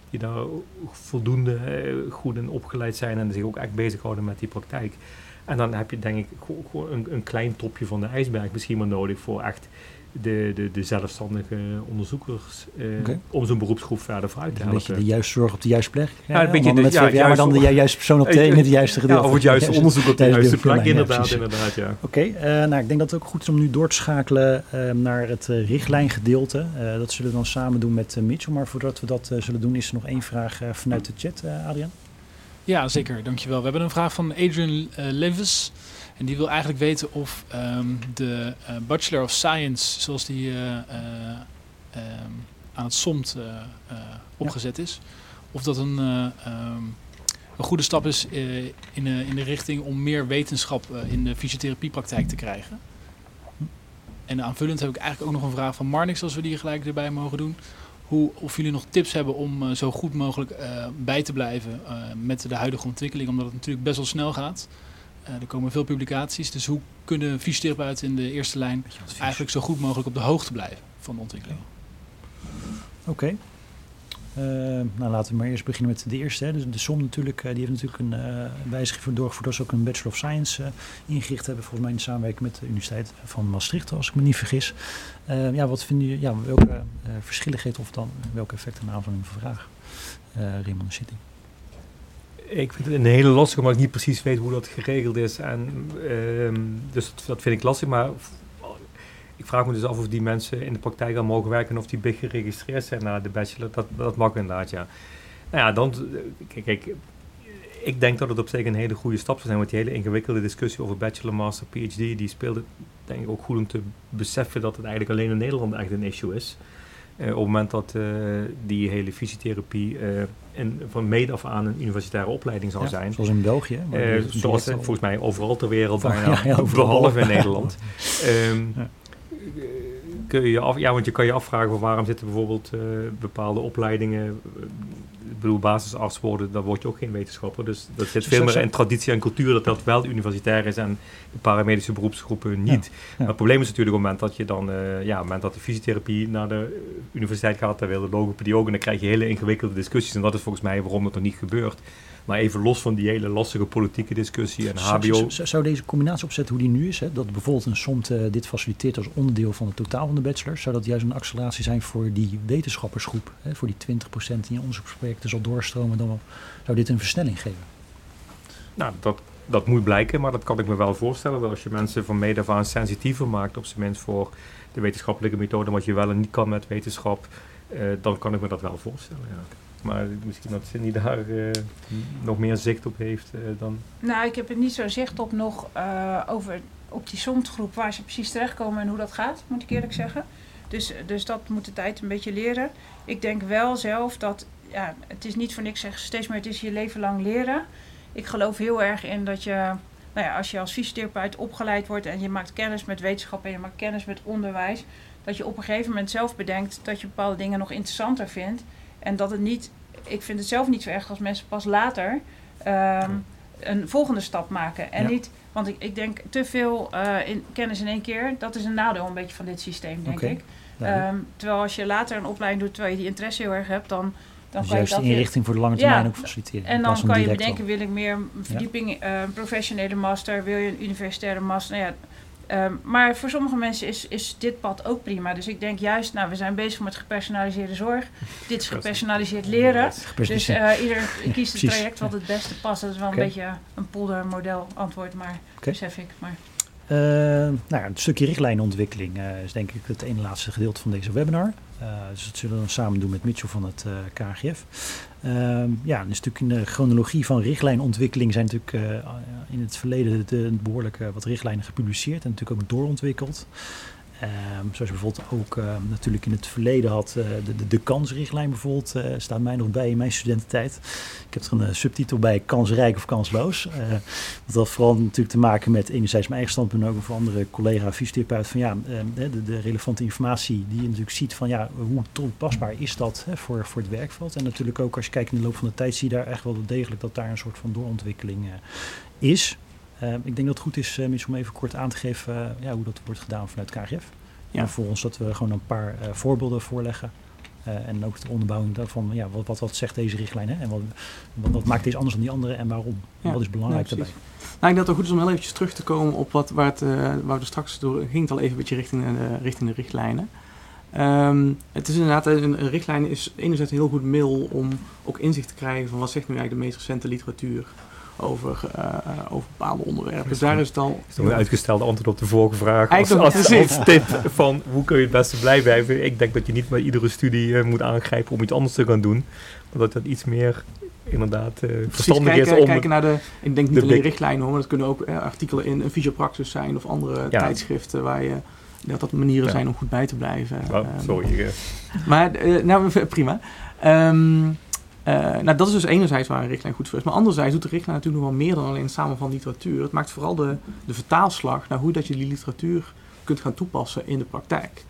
die daar voldoende uh, goed in opgeleid zijn en zich ook echt bezighouden met die praktijk. En dan heb je denk ik gewoon een, een klein topje van de ijsberg misschien maar nodig voor echt de, de, de zelfstandige onderzoekers eh, om zo'n beroepsgroep verder vooruit te Een beetje helpen. de juiste zorg op de juiste plek. Ja, een beetje de- met ja, VWA, maar dan de juiste persoon op de, in het juiste gedeelte. Ja, of het juiste onderzoek op de juiste plek, ja, inderdaad, inderdaad, ja. Oké, eh, nou ik denk dat het ook goed is om nu door te schakelen eh, naar het eh, richtlijngedeelte. Eh, dat zullen we dan samen doen met eh, Mitchell. Maar voordat we dat eh, zullen doen, is er nog één vraag eh, vanuit de chat, eh, Adriaan. Ja, zeker. Dankjewel. We hebben een vraag van Adrian eh Levis. En die wil eigenlijk weten of ehm, de eh, Bachelor of Science, zoals die eh, eh, ehm, aan het SOMT opgezet is, of dat een, eh, ehm, een goede stap is in, in de richting om meer wetenschap in de fysiotherapiepraktijk te krijgen. En aanvullend heb ik eigenlijk ook nog een vraag van Marnix, als we die gelijk erbij mogen doen. Hoe, of jullie nog tips hebben om zo goed mogelijk bij te blijven met de huidige ontwikkeling, omdat het natuurlijk best wel snel gaat. Eh, er komen veel publicaties, dus hoe kunnen fysiotherapeuten in de eerste lijn eigenlijk zo goed mogelijk op de hoogte blijven van de ontwikkeling? Oké. Eh, nou, laten we maar eerst beginnen met de eerste. Hè. Dus de SOM natuurlijk, eh, die heeft natuurlijk een wijziging voor doorgevoerd dat ze ook een Bachelor of Science ingericht hebben. Volgens mij in samenwerking met de Universiteit van Maastricht, als ik me niet vergis. Ja, wat vinden jullie, ja, welke verschillen geeft of dan welke effecten naar aanvulling van vraag? Eh Raymond City. Ik vind het een hele lastige, omdat ik niet precies weet hoe dat geregeld is. En, ehm, dus dat, vind ik lastig. Maar ik vraag me dus af of die mensen in de praktijk al mogen werken en of die big geregistreerd zijn na de bachelor. Dat, dat mag inderdaad, ja. Nou ja, dan, kijk, kijk, ik denk dat het op zich een hele goede stap zou zijn. Want die hele ingewikkelde discussie over bachelor, master, PhD, die speelde denk ik ook goed om te beseffen dat het eigenlijk alleen in Nederland echt een issue is. Eh, op het moment dat eh, die hele fysiotherapie eh, in, van meet af aan een universitaire opleiding zal Ja, zijn. Zoals in België. Eh, die zoals al- volgens mij overal ter wereld Oh, bijna, ja, ja, overal. behalve in Nederland. Ehm, eh, Kun je je af, ja, want je kan je afvragen van waarom zitten bijvoorbeeld eh, bepaalde opleidingen. eh, ik bedoel, basisarts worden, dan word je ook geen wetenschapper. Dus dat zit Zo- veel meer in traditie en cultuur dat dat wel universitair is en de paramedische beroepsgroepen niet. Maar het probleem is natuurlijk op het moment dat je dan, eh, ja, op het moment dat de fysiotherapie naar de universiteit gaat, dan wil de logopedie ook. En dan krijg je hele ingewikkelde discussies. En dat is volgens mij waarom dat nog niet gebeurt. Maar even los van die hele lastige politieke discussie en HBO. zou- deze combinatie opzetten hoe die nu is? Hè? Dat bijvoorbeeld een SOMT dit faciliteert als onderdeel van het totaal van de bachelor. Zou dat juist een acceleratie zijn voor die wetenschappersgroep? Hè? Voor die 20% die in onderzoeksprojecten zal doorstromen. Dan zou dit een versnelling geven? Nou, dat, dat moet blijken, maar dat kan ik me wel voorstellen. Dat als je mensen van af aan sensitiever maakt, op zijn minst voor de wetenschappelijke methode, wat je wel en niet kan met wetenschap, eh, dan kan ik me dat wel voorstellen. Ja. Maar misschien dat Cindy daar eh, nog meer zicht op heeft eh, dan. Nou, ik heb er niet zo zicht op nog eh, over op die SOMT-groep waar ze precies terechtkomen en hoe dat gaat, moet ik eerlijk zeggen. Dus, dus dat moet de tijd een beetje leren. Ik denk wel zelf dat, ja, het is niet voor niks zeg steeds meer, het is je leven lang leren. Ik geloof heel erg in dat je, nou ja, als je als fysiotherapeut opgeleid wordt en je maakt kennis met wetenschap en je maakt kennis met onderwijs, dat je op een gegeven moment zelf bedenkt dat je bepaalde dingen nog interessanter vindt. En dat het niet, ik vind het zelf niet zo erg als mensen pas later ehm, een volgende stap maken. En Ja. niet, want ik, ik denk te veel eh, in, kennis in één keer, dat is een nadeel een beetje van dit systeem, denk ik. Ehm, terwijl als je later een opleiding doet terwijl je die interesse heel erg hebt, dan, dan dus kan je juist dat de weer- inrichting voor de lange termijn Ja, ook faciliteren. en dan kan je bedenken, wil ik meer een verdieping, eh, een professionele master, wil je een universitaire master? Nou ja, ehm, maar voor sommige mensen is, is dit pad ook prima. Dus ik denk juist, nou, we zijn bezig met gepersonaliseerde zorg. Dit is gepersonaliseerd leren. Dus eh, ieder kiest het traject wat het beste past. Dat is wel een beetje een poldermodel antwoord, maar besef ik. Maar Eh, nou ja, een stukje richtlijnontwikkeling eh, is denk ik het ene laatste gedeelte van deze webinar. Eh, dus dat zullen we dan samen doen met Mitchell van het eh, KGF. Ehm, ja, een stuk in de chronologie van richtlijnontwikkeling zijn natuurlijk eh, in het verleden de, behoorlijk eh, wat richtlijnen gepubliceerd en natuurlijk ook doorontwikkeld. Ehm, zoals je bijvoorbeeld ook eh, natuurlijk in het verleden had, eh, de, de, de kansrichtlijn bijvoorbeeld, eh, staat mij nog bij in mijn studententijd. Ik heb er een eh, subtitel bij, kansrijk of kansloos. Dat had vooral natuurlijk te maken met enerzijds mijn eigen standpunt, maar ook van andere collega fysiotherapeut. Van ja, eh, de, de relevante informatie die je natuurlijk ziet van ja, hoe toepasbaar is dat hè, voor, voor het werkveld. En natuurlijk ook als je kijkt in de loop van de tijd zie je daar echt wel degelijk dat daar een soort van doorontwikkeling is. Uh, ik denk dat het goed is, uh, om even kort aan te geven uh, ja, hoe dat wordt gedaan vanuit KGF. Ja. En volgens dat we gewoon een paar uh, voorbeelden voorleggen. en ook de onderbouwing daarvan, ja, wat, wat, wat zegt deze richtlijn hè? en wat, wat, wat, maakt deze anders dan die andere en waarom? Wat is belangrijk ja, daarbij? Nou, ik denk dat het goed is om heel eventjes terug te komen op wat, waar, het, waar we straks door ging het al even een beetje richting, de, richting de richtlijnen. Um, het is inderdaad, een, een, richtlijn is enerzijds een heel goed middel om ook inzicht te krijgen van wat zegt nu eigenlijk de meest recente literatuur over, uh, over bepaalde onderwerpen. Dus daar is het al... Is een uitgestelde antwoord op de vorige vraag. Als, als, als, tip van hoe kun je het beste blij blijven. Ik denk dat je niet met iedere studie uh, moet aangrijpen om iets anders te gaan doen. Omdat dat iets meer inderdaad uh, verstandig kijken, is om... kijken naar de... Ik denk niet de alleen richtlijnen hoor, maar dat kunnen ook artikelen in een fysiopraxis zijn of andere ja. tijdschriften waar je dat dat manieren ja. zijn om goed bij te blijven. Oh, sorry. Uh. Maar, nou, prima. Um, uh, nou, dat is dus enerzijds waar een richtlijn goed voor is. Maar anderzijds doet de richtlijn natuurlijk nog wel meer dan alleen het samen van literatuur. Het maakt vooral de, de vertaalslag naar hoe dat je die literatuur kunt gaan toepassen in de praktijk.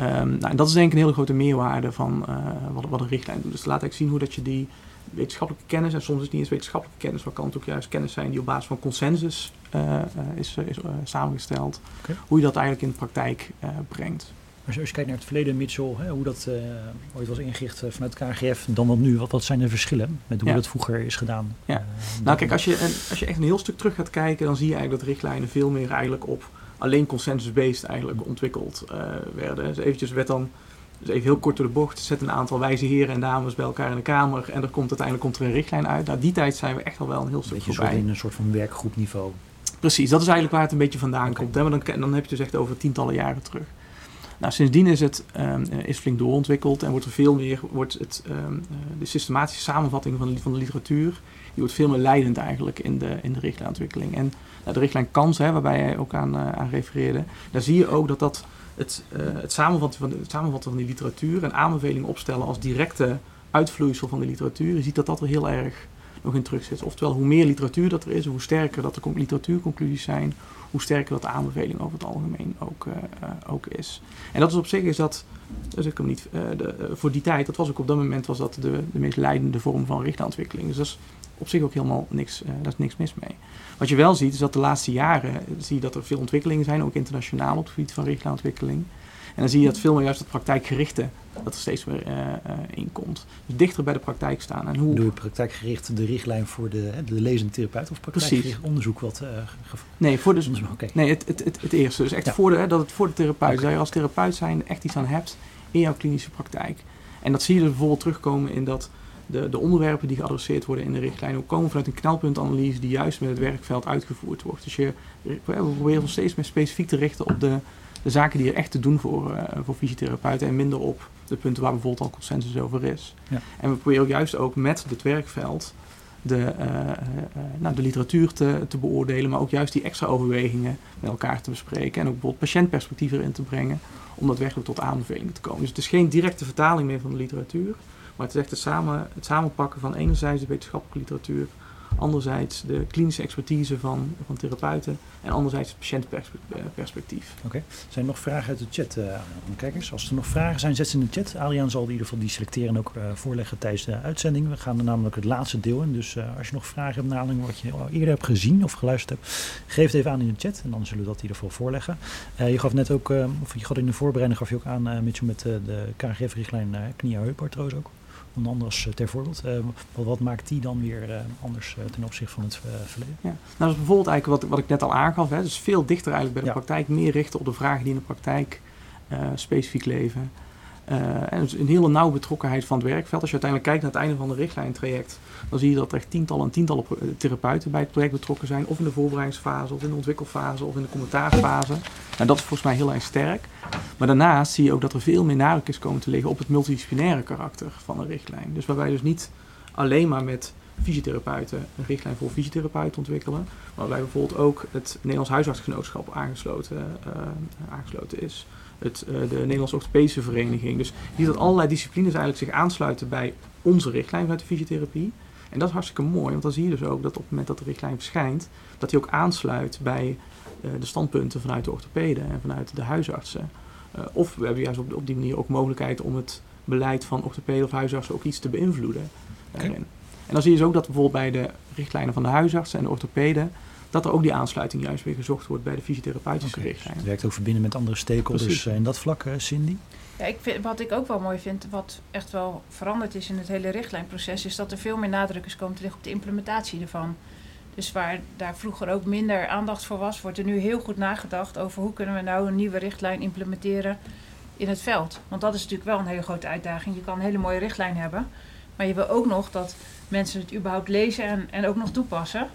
Um, nou, en dat is denk ik een hele grote meerwaarde van wat, wat een richtlijn doet. Dus laat ik zien hoe dat je die wetenschappelijke kennis, en soms is het niet eens wetenschappelijke kennis, maar kan het ook juist kennis zijn die op basis van consensus uh, uh, is, is samengesteld, okay. hoe je dat eigenlijk in de praktijk brengt. Als je kijkt naar het verleden, Mitchell, hè, hoe dat ooit was ingericht vanuit KGF, dan wat nu, wat, wat zijn de verschillen met hoe ja. dat vroeger is gedaan? Ja. nou kijk, als je, een, als je echt een heel stuk terug gaat kijken, dan zie je eigenlijk dat richtlijnen veel meer eigenlijk op alleen consensus-based eigenlijk ontwikkeld werden. Dus eventjes werd dan dus even heel kort door de bocht. Zet een aantal wijze heren en dames bij elkaar in de kamer. En er komt uiteindelijk komt er een richtlijn uit. Nou, die tijd zijn we echt al wel een heel stuk beetje voorbij. in een soort van werkgroepniveau. Precies, dat is eigenlijk waar het een beetje vandaan okay. komt. Hè? Maar dan, dan heb je het dus echt over tientallen jaren terug. Nou, sindsdien is het um, is flink doorontwikkeld en wordt er veel meer, wordt het, um, de systematische samenvatting van de, literatuur, die wordt veel meer leidend eigenlijk in de, in de richtlijnontwikkeling. En nou, de richtlijn KANS, hè, waarbij jij ook aan, uh, aan refereerde, daar zie je ook dat dat het, het, samenvatten van het samenvatten van die literatuur en aanbevelingen opstellen als directe uitvloeisel van de literatuur. Je ziet dat dat er heel erg nog in terug zit. Oftewel, hoe meer literatuur dat er is, hoe sterker dat de literatuurconclusies zijn, hoe sterker dat de aanbeveling over het algemeen ook, uh, uh, ook is. En dat is op zich is dat, dus ik hem niet, uh, de, voor die tijd, dat was ook op dat moment was dat de, de meest leidende vorm van richtlijnontwikkeling. Dus dat is op zich ook helemaal niks, daar is niks mis mee. Wat je wel ziet, is dat de laatste jaren zie je dat er veel ontwikkelingen zijn, ook internationaal op het gebied van richtlijnontwikkeling. En dan zie je dat veel meer juist het praktijkgerichte dat er steeds meer uh, uh, in komt. Dus dichter bij de praktijk staan. En hoe... Doe je praktijkgericht de richtlijn voor de, de lezende therapeut of praktijkgericht onderzoek wat uh, Nee, voor de, okay. nee het, het, het, het, eerste. Dus echt ja. voor de, dat het voor de therapeut, okay. dat je als therapeut zijn echt iets aan hebt in jouw klinische praktijk. En dat zie je dus bijvoorbeeld terugkomen in dat de, de onderwerpen die geadresseerd worden in de richtlijn ook komen vanuit een knelpuntanalyse die juist met het werkveld uitgevoerd wordt. Dus je, we proberen ons steeds meer specifiek te richten op de, de zaken die er echt te doen voor, uh, voor fysiotherapeuten en minder op de punten waar bijvoorbeeld al consensus over is. Ja. En we proberen ook juist ook met het werkveld de, uh, uh, nou, de literatuur te, te beoordelen, maar ook juist die extra overwegingen met elkaar te bespreken en ook bijvoorbeeld patiëntperspectief erin te brengen om daadwerkelijk tot aanbevelingen te komen. Dus het is geen directe vertaling meer van de literatuur, maar het is echt het, samen, het samenpakken van enerzijds de wetenschappelijke literatuur, anderzijds de klinische expertise van, van therapeuten en anderzijds het patiëntperspectief. Oké, okay. zijn er nog vragen uit de chat, uh, kijkers? Als er nog vragen zijn, zet ze in de chat. Adriaan zal in ieder geval die selecteren en ook uh, voorleggen tijdens de uitzending. We gaan er namelijk het laatste deel in, dus uh, als je nog vragen hebt naar aanleiding wat je eerder hebt gezien of geluisterd hebt, geef het even aan in de chat en dan zullen we dat in ieder geval voorleggen. je gaf net ook, of je gaf in de voorbereiding gaf je ook aan, Mitchell, met de KGF-richtlijn knie-heupartrose ook andere als ter voorbeeld. Uh, wat, wat, maakt die dan weer uh, anders ten opzichte van het verleden? Ja. Nou, dat is bijvoorbeeld eigenlijk wat, wat ik net al aangaf. Hè. Dus veel dichter eigenlijk bij de ja. praktijk. Meer richten op de vragen die in de praktijk specifiek leven. En dus een hele nauwe betrokkenheid van het werkveld. Als je uiteindelijk kijkt naar het einde van de richtlijntraject, dan zie je dat er echt tientallen en tientallen therapeuten bij het project betrokken zijn. Of in de voorbereidingsfase, of in de ontwikkelfase, of in de commentaarfase. En dat is volgens mij heel erg sterk. Maar daarnaast zie je ook dat er veel meer nadruk is komen te liggen op het multidisciplinaire karakter van een richtlijn. Dus waarbij dus niet alleen maar met fysiotherapeuten een richtlijn voor fysiotherapeuten ontwikkelen, maar waarbij bijvoorbeeld ook het Nederlands Huisartsgenootschap aangesloten, uh, aangesloten is. Het, uh, de Nederlandse Orthopedische Vereniging. Dus je ziet dat allerlei disciplines eigenlijk zich aansluiten bij onze richtlijn vanuit de fysiotherapie. En dat is hartstikke mooi, want dan zie je dus ook dat op het moment dat de richtlijn verschijnt, dat die ook aansluit bij uh, de standpunten vanuit de orthopeden en vanuit de huisartsen. Uh, of we hebben juist op, op die manier ook mogelijkheid om het beleid van orthopeden of huisartsen ook iets te beïnvloeden daarin. Okay. En dan zie je dus ook dat bijvoorbeeld bij de richtlijnen van de huisartsen en de orthopeden, dat er ook die aansluiting juist weer gezocht wordt bij de fysiotherapeutische Oké, richtlijnen. Het werkt ook verbinden met andere stakeholders eh, in dat vlak, eh, Cindy. Ja, ik vind, wat ik ook wel mooi vind, wat echt wel veranderd is in het hele richtlijnproces, is dat er veel meer nadruk is komen te liggen op de implementatie ervan. Dus waar daar vroeger ook minder aandacht voor was, wordt er nu heel goed nagedacht over hoe kunnen we nou een nieuwe richtlijn implementeren in het veld. Want dat is natuurlijk wel een hele grote uitdaging. Je kan een hele mooie richtlijn hebben, maar je wil ook nog dat mensen het überhaupt lezen en, en ook nog toepassen.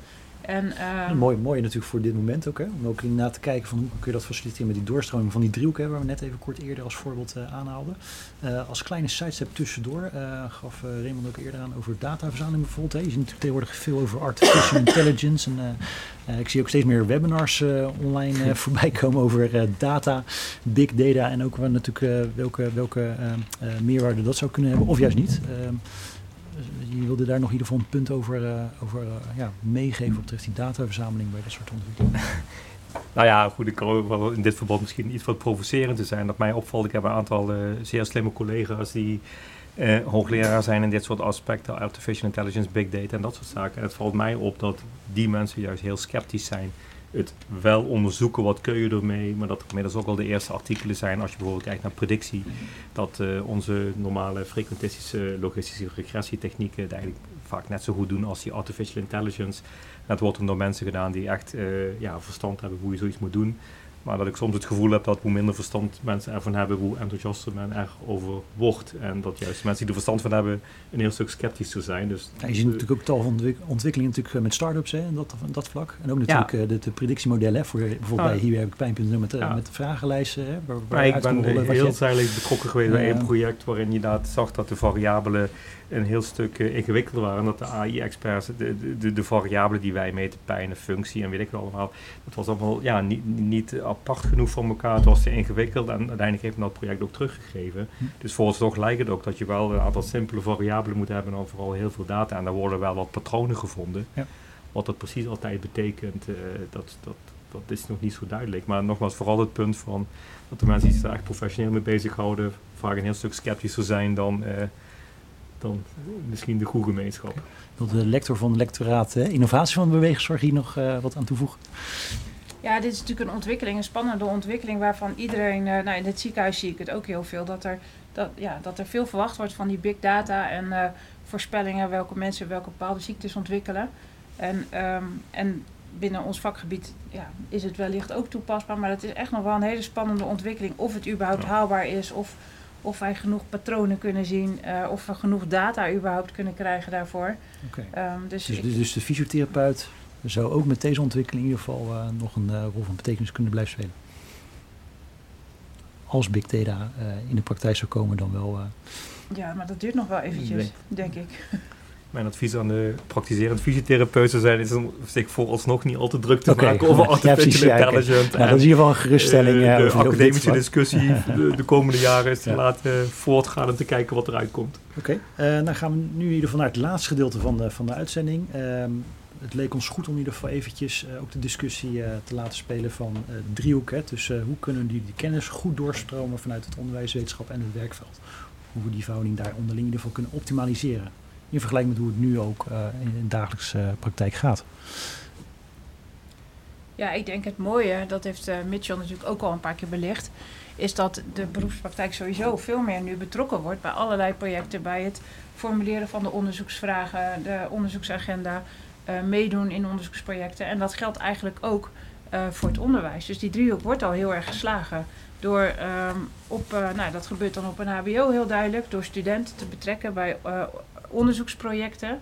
En, ehm, mooi, mooi natuurlijk voor dit moment ook. Hè? Om ook inderdaad te kijken van hoe kun je dat faciliteren met die doorstroming van die driehoek. Hè, waar we net even kort eerder als voorbeeld eh, aanhaalden. Eh, als kleine sidestep tussendoor eh, gaf Raymond ook eerder aan over dataverzameling bijvoorbeeld. Hè. Je ziet natuurlijk tegenwoordig veel over artificial intelligence. En, ik zie ook steeds meer webinars online voorbij komen over data, big data. En ook natuurlijk welke, welke meerwaarde dat zou kunnen hebben. Of juist niet. Ehm, je wilde daar nog in ieder geval een punt over, eh, over eh, ja, meegeven op die dataverzameling bij dat soort ontwikkelingen. Nou ja, goed, ik kan in dit verband misschien iets wat provocerend te zijn. Dat mij opvalt, ik heb een aantal eh, zeer slimme collega's die hoogleraar zijn in dit soort aspecten, artificial intelligence, big data en dat soort zaken. En het valt mij op dat die mensen juist heel sceptisch zijn. Het wel onderzoeken, wat kun je ermee, maar dat er inmiddels ook al de eerste artikelen zijn, als je bijvoorbeeld kijkt naar predictie, dat eh, onze normale frequentistische logistische regressietechnieken het eigenlijk vaak net zo goed doen als die artificial intelligence. Dat wordt door mensen gedaan die echt eh, ja, verstand hebben hoe je zoiets moet doen. Maar dat ik soms het gevoel heb dat hoe minder verstand mensen ervan hebben, hoe enthousiaster men erover wordt. En dat juist mensen die er verstand van hebben een heel stuk sceptischer zijn. Dus Ja, je ziet natuurlijk ook tal van ontwik- ontwikkelingen natuurlijk, eh, met start-ups hè, in dat, dat vlak. En ook natuurlijk eh, de, de predictiemodellen hè, voor bijvoorbeeld Nou, bij hier heb ik pijn.nl met, eh, ja. met vragenlijsten. Hè, waar, ik ben rollen heel tijdelijk betrokken geweest bij een project waarin je inderdaad zag dat de variabelen een heel stuk ingewikkelder waren. En dat de AI-experts, de, de, de, de variabelen die wij meten, pijn en functie en weet ik wel allemaal, dat was allemaal ja, niet, niet apart genoeg van elkaar. Het was te ingewikkeld en uiteindelijk heeft men dat project ook teruggegeven. Hm. Dus vooralsnog lijkt het ook dat je wel een aantal simpele variabelen moet hebben en vooral heel veel data. En daar worden wel wat patronen gevonden. Ja. Wat dat precies altijd betekent, eh, dat, dat, dat is nog niet zo duidelijk. Maar nogmaals, vooral het punt van dat de mensen die zich er echt professioneel mee bezighouden, vaak een heel stuk sceptischer zijn dan, eh, dan misschien de goede gemeenschap. Wil de lector van het lectoraat eh, innovatie van de bewegingszorg hier nog eh, wat aan toevoegen? Ja, dit is natuurlijk een ontwikkeling, een spannende ontwikkeling waarvan iedereen, eh, nou in het ziekenhuis zie ik het ook heel veel, dat er, dat, ja, dat er veel verwacht wordt van die big data en eh, voorspellingen welke mensen welke bepaalde ziektes ontwikkelen. En, ehm, en binnen ons vakgebied ja, is het wellicht ook toepasbaar, maar het is echt nog wel een hele spannende ontwikkeling of het überhaupt Ja. haalbaar is of, of wij genoeg patronen kunnen zien, eh, of we genoeg data überhaupt kunnen krijgen daarvoor. Ehm, dus Dus, ik- dus, dus de fysiotherapeut zou ook met deze ontwikkeling in ieder geval eh, nog een eh, rol van betekenis kunnen blijven spelen. Als big data eh, in de praktijk zou komen, dan wel. eh, ja, maar dat duurt nog wel eventjes, denk ik. Mijn advies aan de praktiserend fysiotherapeut zou zijn, is om zich vooralsnog niet al te druk te maken over ja, artificial precies, ja, intelligence. nou, dat is in ieder geval een geruststelling. de dit academische discussie de, de komende jaren is te Ja. laten voortgaan en te kijken wat eruit komt. Oké, eh, dan gaan we nu in ieder geval naar het laatste gedeelte van de, van de uitzending. Ehm, het leek ons goed om in ieder geval eventjes eh, ook de discussie eh, te laten spelen van eh, driehoek. Hè, dus hoe kunnen die, die kennis goed doorstromen vanuit het onderwijs, wetenschap en het werkveld. Hoe we die verhouding daar onderling in ieder geval kunnen optimaliseren. In vergelijking met hoe het nu ook in de dagelijkse praktijk gaat. Ja, ik denk het mooie, dat heeft Mitchell natuurlijk ook al een paar keer belicht, is dat de beroepspraktijk sowieso veel meer nu betrokken wordt bij allerlei projecten, bij het formuleren van de onderzoeksvragen, de onderzoeksagenda, eh, meedoen in onderzoeksprojecten. En dat geldt eigenlijk ook eh, voor het onderwijs. Dus die driehoek wordt al heel erg geslagen door ehm, op, eh, nou dat gebeurt dan op een HBO heel duidelijk, door studenten te betrekken bij onderzoeksprojecten,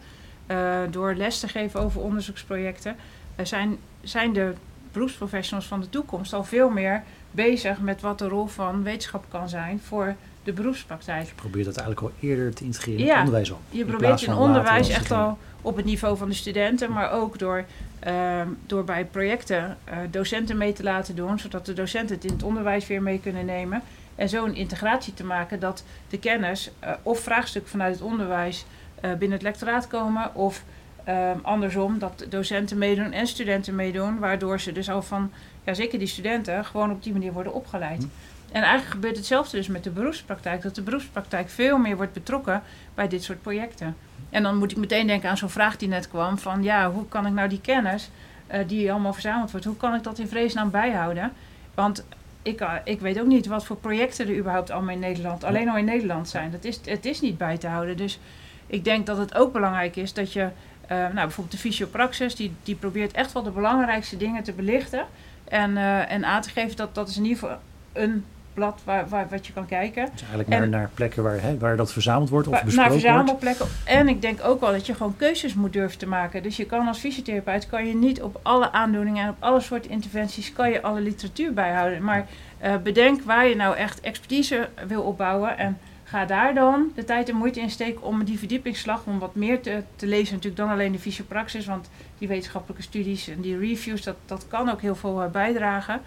door les te geven over onderzoeksprojecten. Er zijn, zijn de beroepsprofessionals van de toekomst al veel meer bezig met wat de rol van wetenschap kan zijn voor de beroepspraktijk. Je probeert dat eigenlijk al eerder te integreren in Ja, het onderwijs al. Je probeert in onderwijs echt al op het niveau van de studenten, maar ook door, ehm, door bij projecten eh, docenten mee te laten doen, zodat de docenten het in het onderwijs weer mee kunnen nemen. En zo een integratie te maken dat de kennis eh, of vraagstukken vanuit het onderwijs eh, binnen het lectoraat komen, of ehm, andersom, dat docenten meedoen en studenten meedoen, waardoor ze dus al van, ja zeker die studenten, gewoon op die manier worden opgeleid. En eigenlijk gebeurt hetzelfde dus met de beroepspraktijk, dat de beroepspraktijk veel meer wordt betrokken bij dit soort projecten. En dan moet ik meteen denken aan zo'n vraag die net kwam van ja, hoe kan ik nou die kennis eh, die allemaal verzameld wordt. Hoe kan ik dat in vredesnaam bijhouden? Want ik, uh, ik weet ook niet wat voor projecten er überhaupt allemaal in Nederland, alleen al in Nederland zijn. Dat is, het is niet bij te houden. Dus ik denk dat het ook belangrijk is dat je, uh, nou bijvoorbeeld de Fysiopraxis, die, die probeert echt wel de belangrijkste dingen te belichten. En, en aan te geven dat dat is in ieder geval een blad waar, waar, wat je kan kijken. Dus eigenlijk naar, naar plekken waar, hè, waar dat verzameld wordt of besproken Naar verzamelplekken. En ik denk ook wel dat je gewoon keuzes moet durven te maken. Dus je kan als fysiotherapeut kan je niet op alle aandoeningen en op alle soorten interventies kan je alle literatuur bijhouden. Maar uh, bedenk waar je nou echt expertise wil opbouwen en ga daar dan de tijd en moeite in steken om die verdiepingsslag, om wat meer te, te lezen natuurlijk dan alleen de fysiopraxis, want die wetenschappelijke studies en die reviews, dat, dat kan ook heel veel uh, bijdragen.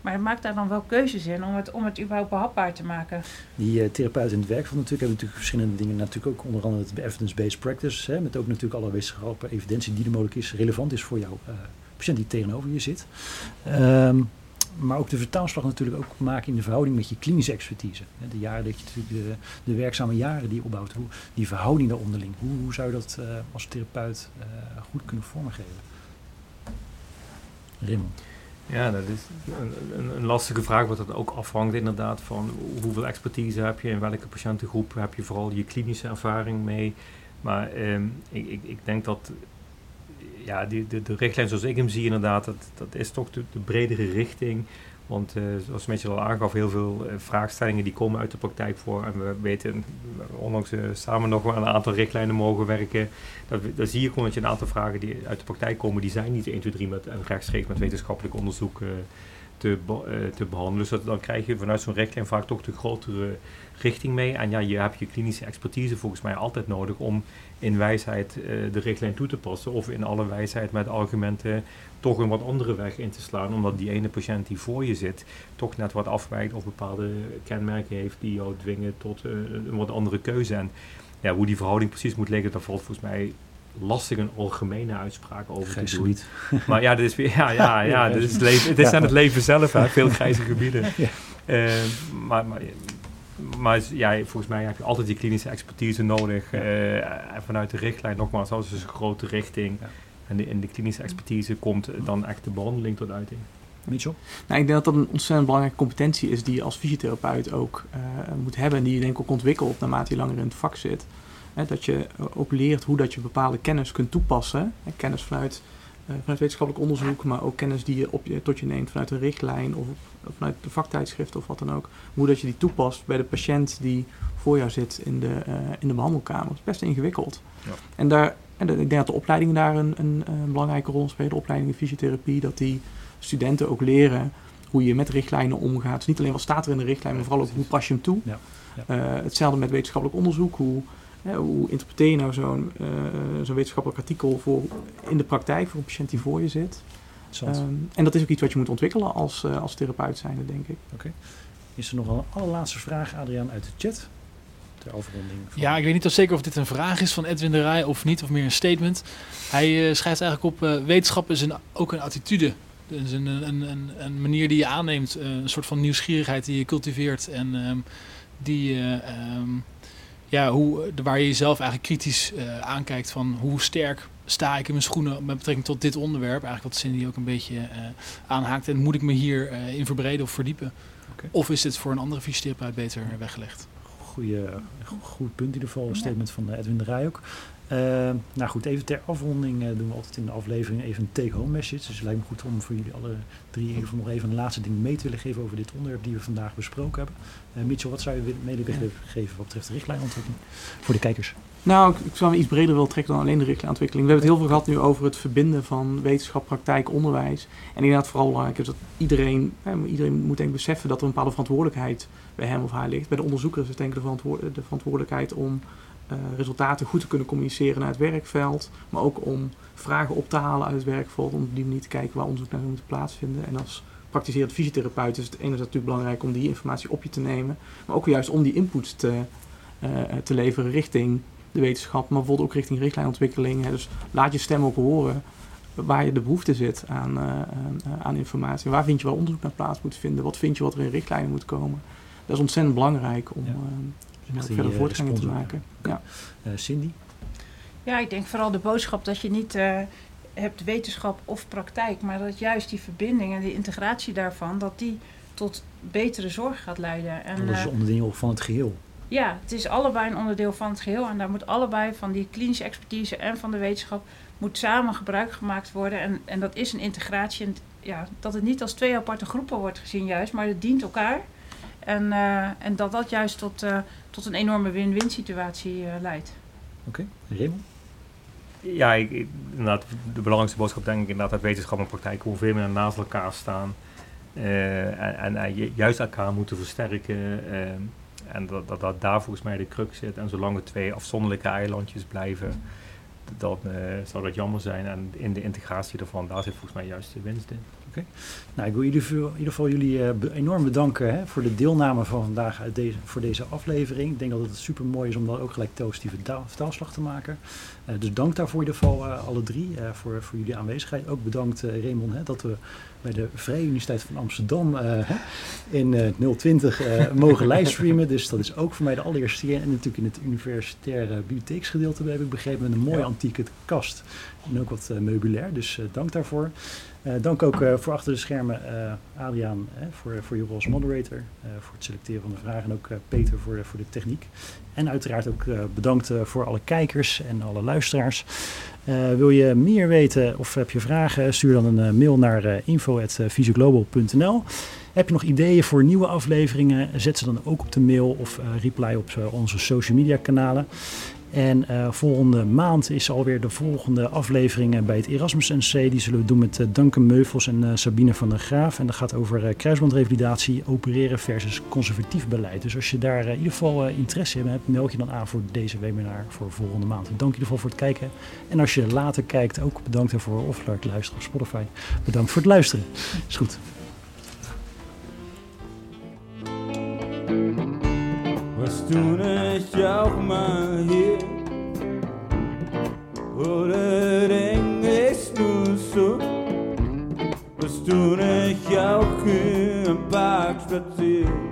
Maar maak daar dan wel keuzes in om het, om het überhaupt behapbaar te maken. Die uh, therapeuten in het werk van natuurlijk hebben natuurlijk verschillende dingen. Natuurlijk ook onder andere het evidence-based practice. Hè, met ook natuurlijk alle wetenschappelijke evidentie die er mogelijk is, relevant is voor jouw uh, patiënt die tegenover je zit. Um, maar ook de vertaalslag natuurlijk ook maken in de verhouding met je klinische expertise. De jaren dat je natuurlijk de, werkzame jaren die je opbouwt, hoe, die verhouding daar onderling. Hoe, hoe zou je dat uh, als therapeut goed kunnen vormgeven? Raymond. Ja, dat is een, lastige vraag, wat dat ook afhangt inderdaad van hoeveel expertise heb je, in welke patiëntengroep heb je vooral je klinische ervaring mee. Maar eh, ik, ik, ik, denk dat ja, die, de, de richtlijn zoals ik hem zie inderdaad, dat, dat is toch de, de bredere richting. Want uh, zoals Mitchell al aangaf, heel veel uh, vraagstellingen die komen uit de praktijk voor. En we weten, ondanks uh, samen nog wel een aantal richtlijnen mogen werken, dat zie je gewoon dat je een aantal vragen die uit de praktijk komen, die zijn niet 1, 2, 3 met, en rechtstreeks met wetenschappelijk onderzoek te, te behandelen. Dus dan krijg je vanuit zo'n richtlijn vaak toch de grotere richting mee. En ja, je hebt je klinische expertise volgens mij altijd nodig om in wijsheid de richtlijn toe te passen. Of in alle wijsheid met argumenten toch een wat andere weg in te slaan, omdat die ene patiënt die voor je zit toch net wat afwijkt of bepaalde kenmerken heeft die jou dwingen tot een wat andere keuze. En ja, hoe die verhouding precies moet liggen, daar valt volgens mij lastig een algemene uitspraak over Grijs te doen. gebied. Maar ja, dit is weer, ja, ja, ja, dit is het, leven, is aan het leven zelf, hè, veel grijze gebieden. Uh, maar, maar, maar ja, volgens mij heb je altijd die klinische expertise nodig. Uh, en vanuit de richtlijn, nogmaals, dat is een grote richting. En de, in de klinische expertise komt dan echt de behandeling tot uiting. Mitchell? Nou, ik denk dat dat een ontzettend belangrijke competentie is die je als fysiotherapeut ook uh, moet hebben. En die je denk ik ook ontwikkelt naarmate je langer in het vak zit. Hè, dat je ook leert hoe dat je bepaalde kennis kunt toepassen. Hè, kennis vanuit, uh, vanuit wetenschappelijk onderzoek, maar ook kennis die je, op je tot je neemt vanuit een richtlijn of, of vanuit de vaktijdschrift of wat dan ook. Hoe dat je die toepast bij de patiënt die voor jou zit in de, uh, in de behandelkamer. Dat is best ingewikkeld. Ja. En daar en ik denk dat de opleidingen daar een, een, een belangrijke rol spelen. De opleidingen fysiotherapie, dat die studenten ook leren hoe je met richtlijnen omgaat. Dus niet alleen wat staat er in de richtlijn, maar vooral ook hoe pas je hem toe. Ja. Ja. Uh, hetzelfde met wetenschappelijk onderzoek. Hoe, hè, hoe interpreteer je nou zo'n uh, zo'n wetenschappelijk artikel voor, in de praktijk voor een patiënt die voor je zit? Um, en dat is ook iets wat je moet ontwikkelen als, uh, als therapeut zijnde, denk ik. Oké. Okay. Is er nog een allerlaatste vraag, Adriaan, uit de chat? Ter overronding van... Ja, ik weet niet of zeker of dit een vraag is van Edwin de Rij of niet, of meer een statement. Hij uh, schrijft eigenlijk op, uh, wetenschap is een, ook een attitude. Dus een, een, een, een manier die je aanneemt, uh, een soort van nieuwsgierigheid die je cultiveert. En um, die, um, ja, hoe, waar je jezelf eigenlijk kritisch aankijkt van hoe sterk sta ik in mijn schoenen met betrekking tot dit onderwerp. Eigenlijk wat Cindy ook een beetje aanhaakt. En moet ik me hier in verbreden of verdiepen? Okay. Of is dit voor een andere fysiotherapeut beter weggelegd? Goeie, goed punt in ieder geval, een statement van Edwin de Rij ook. Uh, nou goed, even ter afronding uh, doen we altijd in de aflevering even een take-home message. Dus het lijkt me goed om voor jullie alle drie even nog even een laatste ding mee te willen geven over dit onderwerp die we vandaag besproken hebben. Uh, Mitchell, wat zou je mede willen geven wat betreft de richtlijnontwikkeling voor de kijkers? Nou, ik, ik zou me iets breder willen trekken dan alleen de richtlijnontwikkeling. We hebben het heel veel gehad nu over het verbinden van wetenschap, praktijk, onderwijs. En inderdaad vooral belangrijk is dat iedereen, hè, iedereen moet denk ik beseffen dat er een bepaalde verantwoordelijkheid bij hem of haar ligt. Bij de onderzoeker is het denk ik de, verantwoord, de verantwoordelijkheid om resultaten goed te kunnen communiceren naar het werkveld. Maar ook om vragen op te halen uit het werkveld. Om op die manier te kijken waar onderzoek naar moet plaatsvinden. En als praktiserend fysiotherapeut is het enerzijds natuurlijk belangrijk om die informatie op je te nemen. Maar ook juist om die input te, uh, te leveren richting de wetenschap. Maar bijvoorbeeld ook richting richtlijnontwikkeling. Hè. Dus laat je stem ook horen waar je de behoefte zit aan, uh, aan informatie. Waar vind je waar onderzoek naar plaats moet vinden? Wat vind je wat er in richtlijnen moet komen? Dat is ontzettend belangrijk om, ja. uh, om verder voortgang te maken. Ja. Uh, Cindy? Ja, ik denk vooral de boodschap dat je niet uh, hebt wetenschap of praktijk, maar dat juist die verbinding en de integratie daarvan, dat die tot betere zorg gaat leiden. En, dat is eh, onderdeel van het geheel. ja, het is allebei een onderdeel van het geheel. En daar moet allebei van die klinische expertise en van de wetenschap moet samen gebruik gemaakt worden. En, en dat is een integratie. En, ja, dat het niet als twee aparte groepen wordt gezien juist, maar het dient elkaar. En, eh, en dat dat juist tot, eh, tot een enorme win-win situatie eh, leidt. Oké, Raymond? Ja, ik, ik- inderdaad, de belangrijkste boodschap denk ik inderdaad dat wetenschap en praktijk gewoon veel meer naast elkaar staan. Eh, en, en, en ju- juist elkaar moeten versterken. en dat, dat, dat daar volgens mij de crux zit. En zolang het twee afzonderlijke eilandjes blijven, dan eh, zou dat jammer zijn. En in de integratie daarvan, daar zit volgens mij juist de winst in. Nou, ik wil geval, in ieder geval jullie eh, enorm bedanken hè, voor de deelname van vandaag uit deze, voor deze aflevering. Ik denk dat het super mooi is om dan ook gelijk positieve taal- vertaalslag te maken. Eh, dus dank daarvoor in ieder geval eh, alle drie voor, voor jullie aanwezigheid. Ook bedankt Raymond hè, dat we bij de Vrije Universiteit van Amsterdam in eh 020 eh, mogen livestreamen. Dus dat is ook voor mij de allereerste keer. En natuurlijk in het universitaire bibliotheeksgedeelte heb ik begrepen met een mooie Ja. antieke kast. En ook wat meubilair, dus dank daarvoor. Eh, dank ook eh, voor achter de schermen eh, Adriaan voor, voor je rol als moderator, voor het selecteren van de vragen en ook Peter voor, voor de techniek. En uiteraard ook bedankt voor alle kijkers en alle luisteraars. Wil je meer weten of heb je vragen, stuur dan een mail naar info.visioglobal.nl. Heb je nog ideeën voor nieuwe afleveringen? Zet ze dan ook op de mail of reply op onze social media kanalen. En eh, volgende maand is alweer de volgende aflevering bij het Erasmus NC. Die zullen we doen met eh, Duncan Meuvels en eh, Sabine van der Graaf. En dat gaat over kruisbandrevalidatie, opereren versus conservatief beleid. Dus als je daar in ieder geval interesse in hebt, meld je dan aan voor deze webinar voor volgende maand. Dank in voor het kijken. En als je later kijkt, ook bedankt daarvoor. Of het luisteren op Spotify. Bedankt voor het luisteren. Is goed. Hier oder denkst du so, dass du nicht auch im Park spazierst?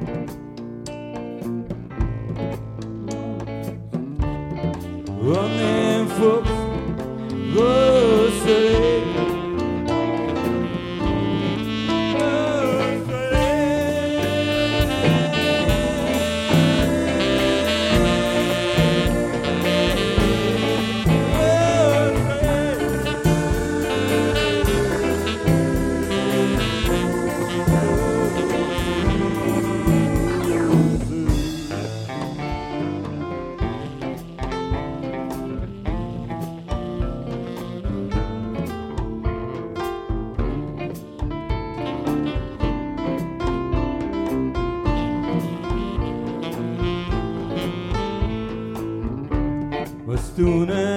Was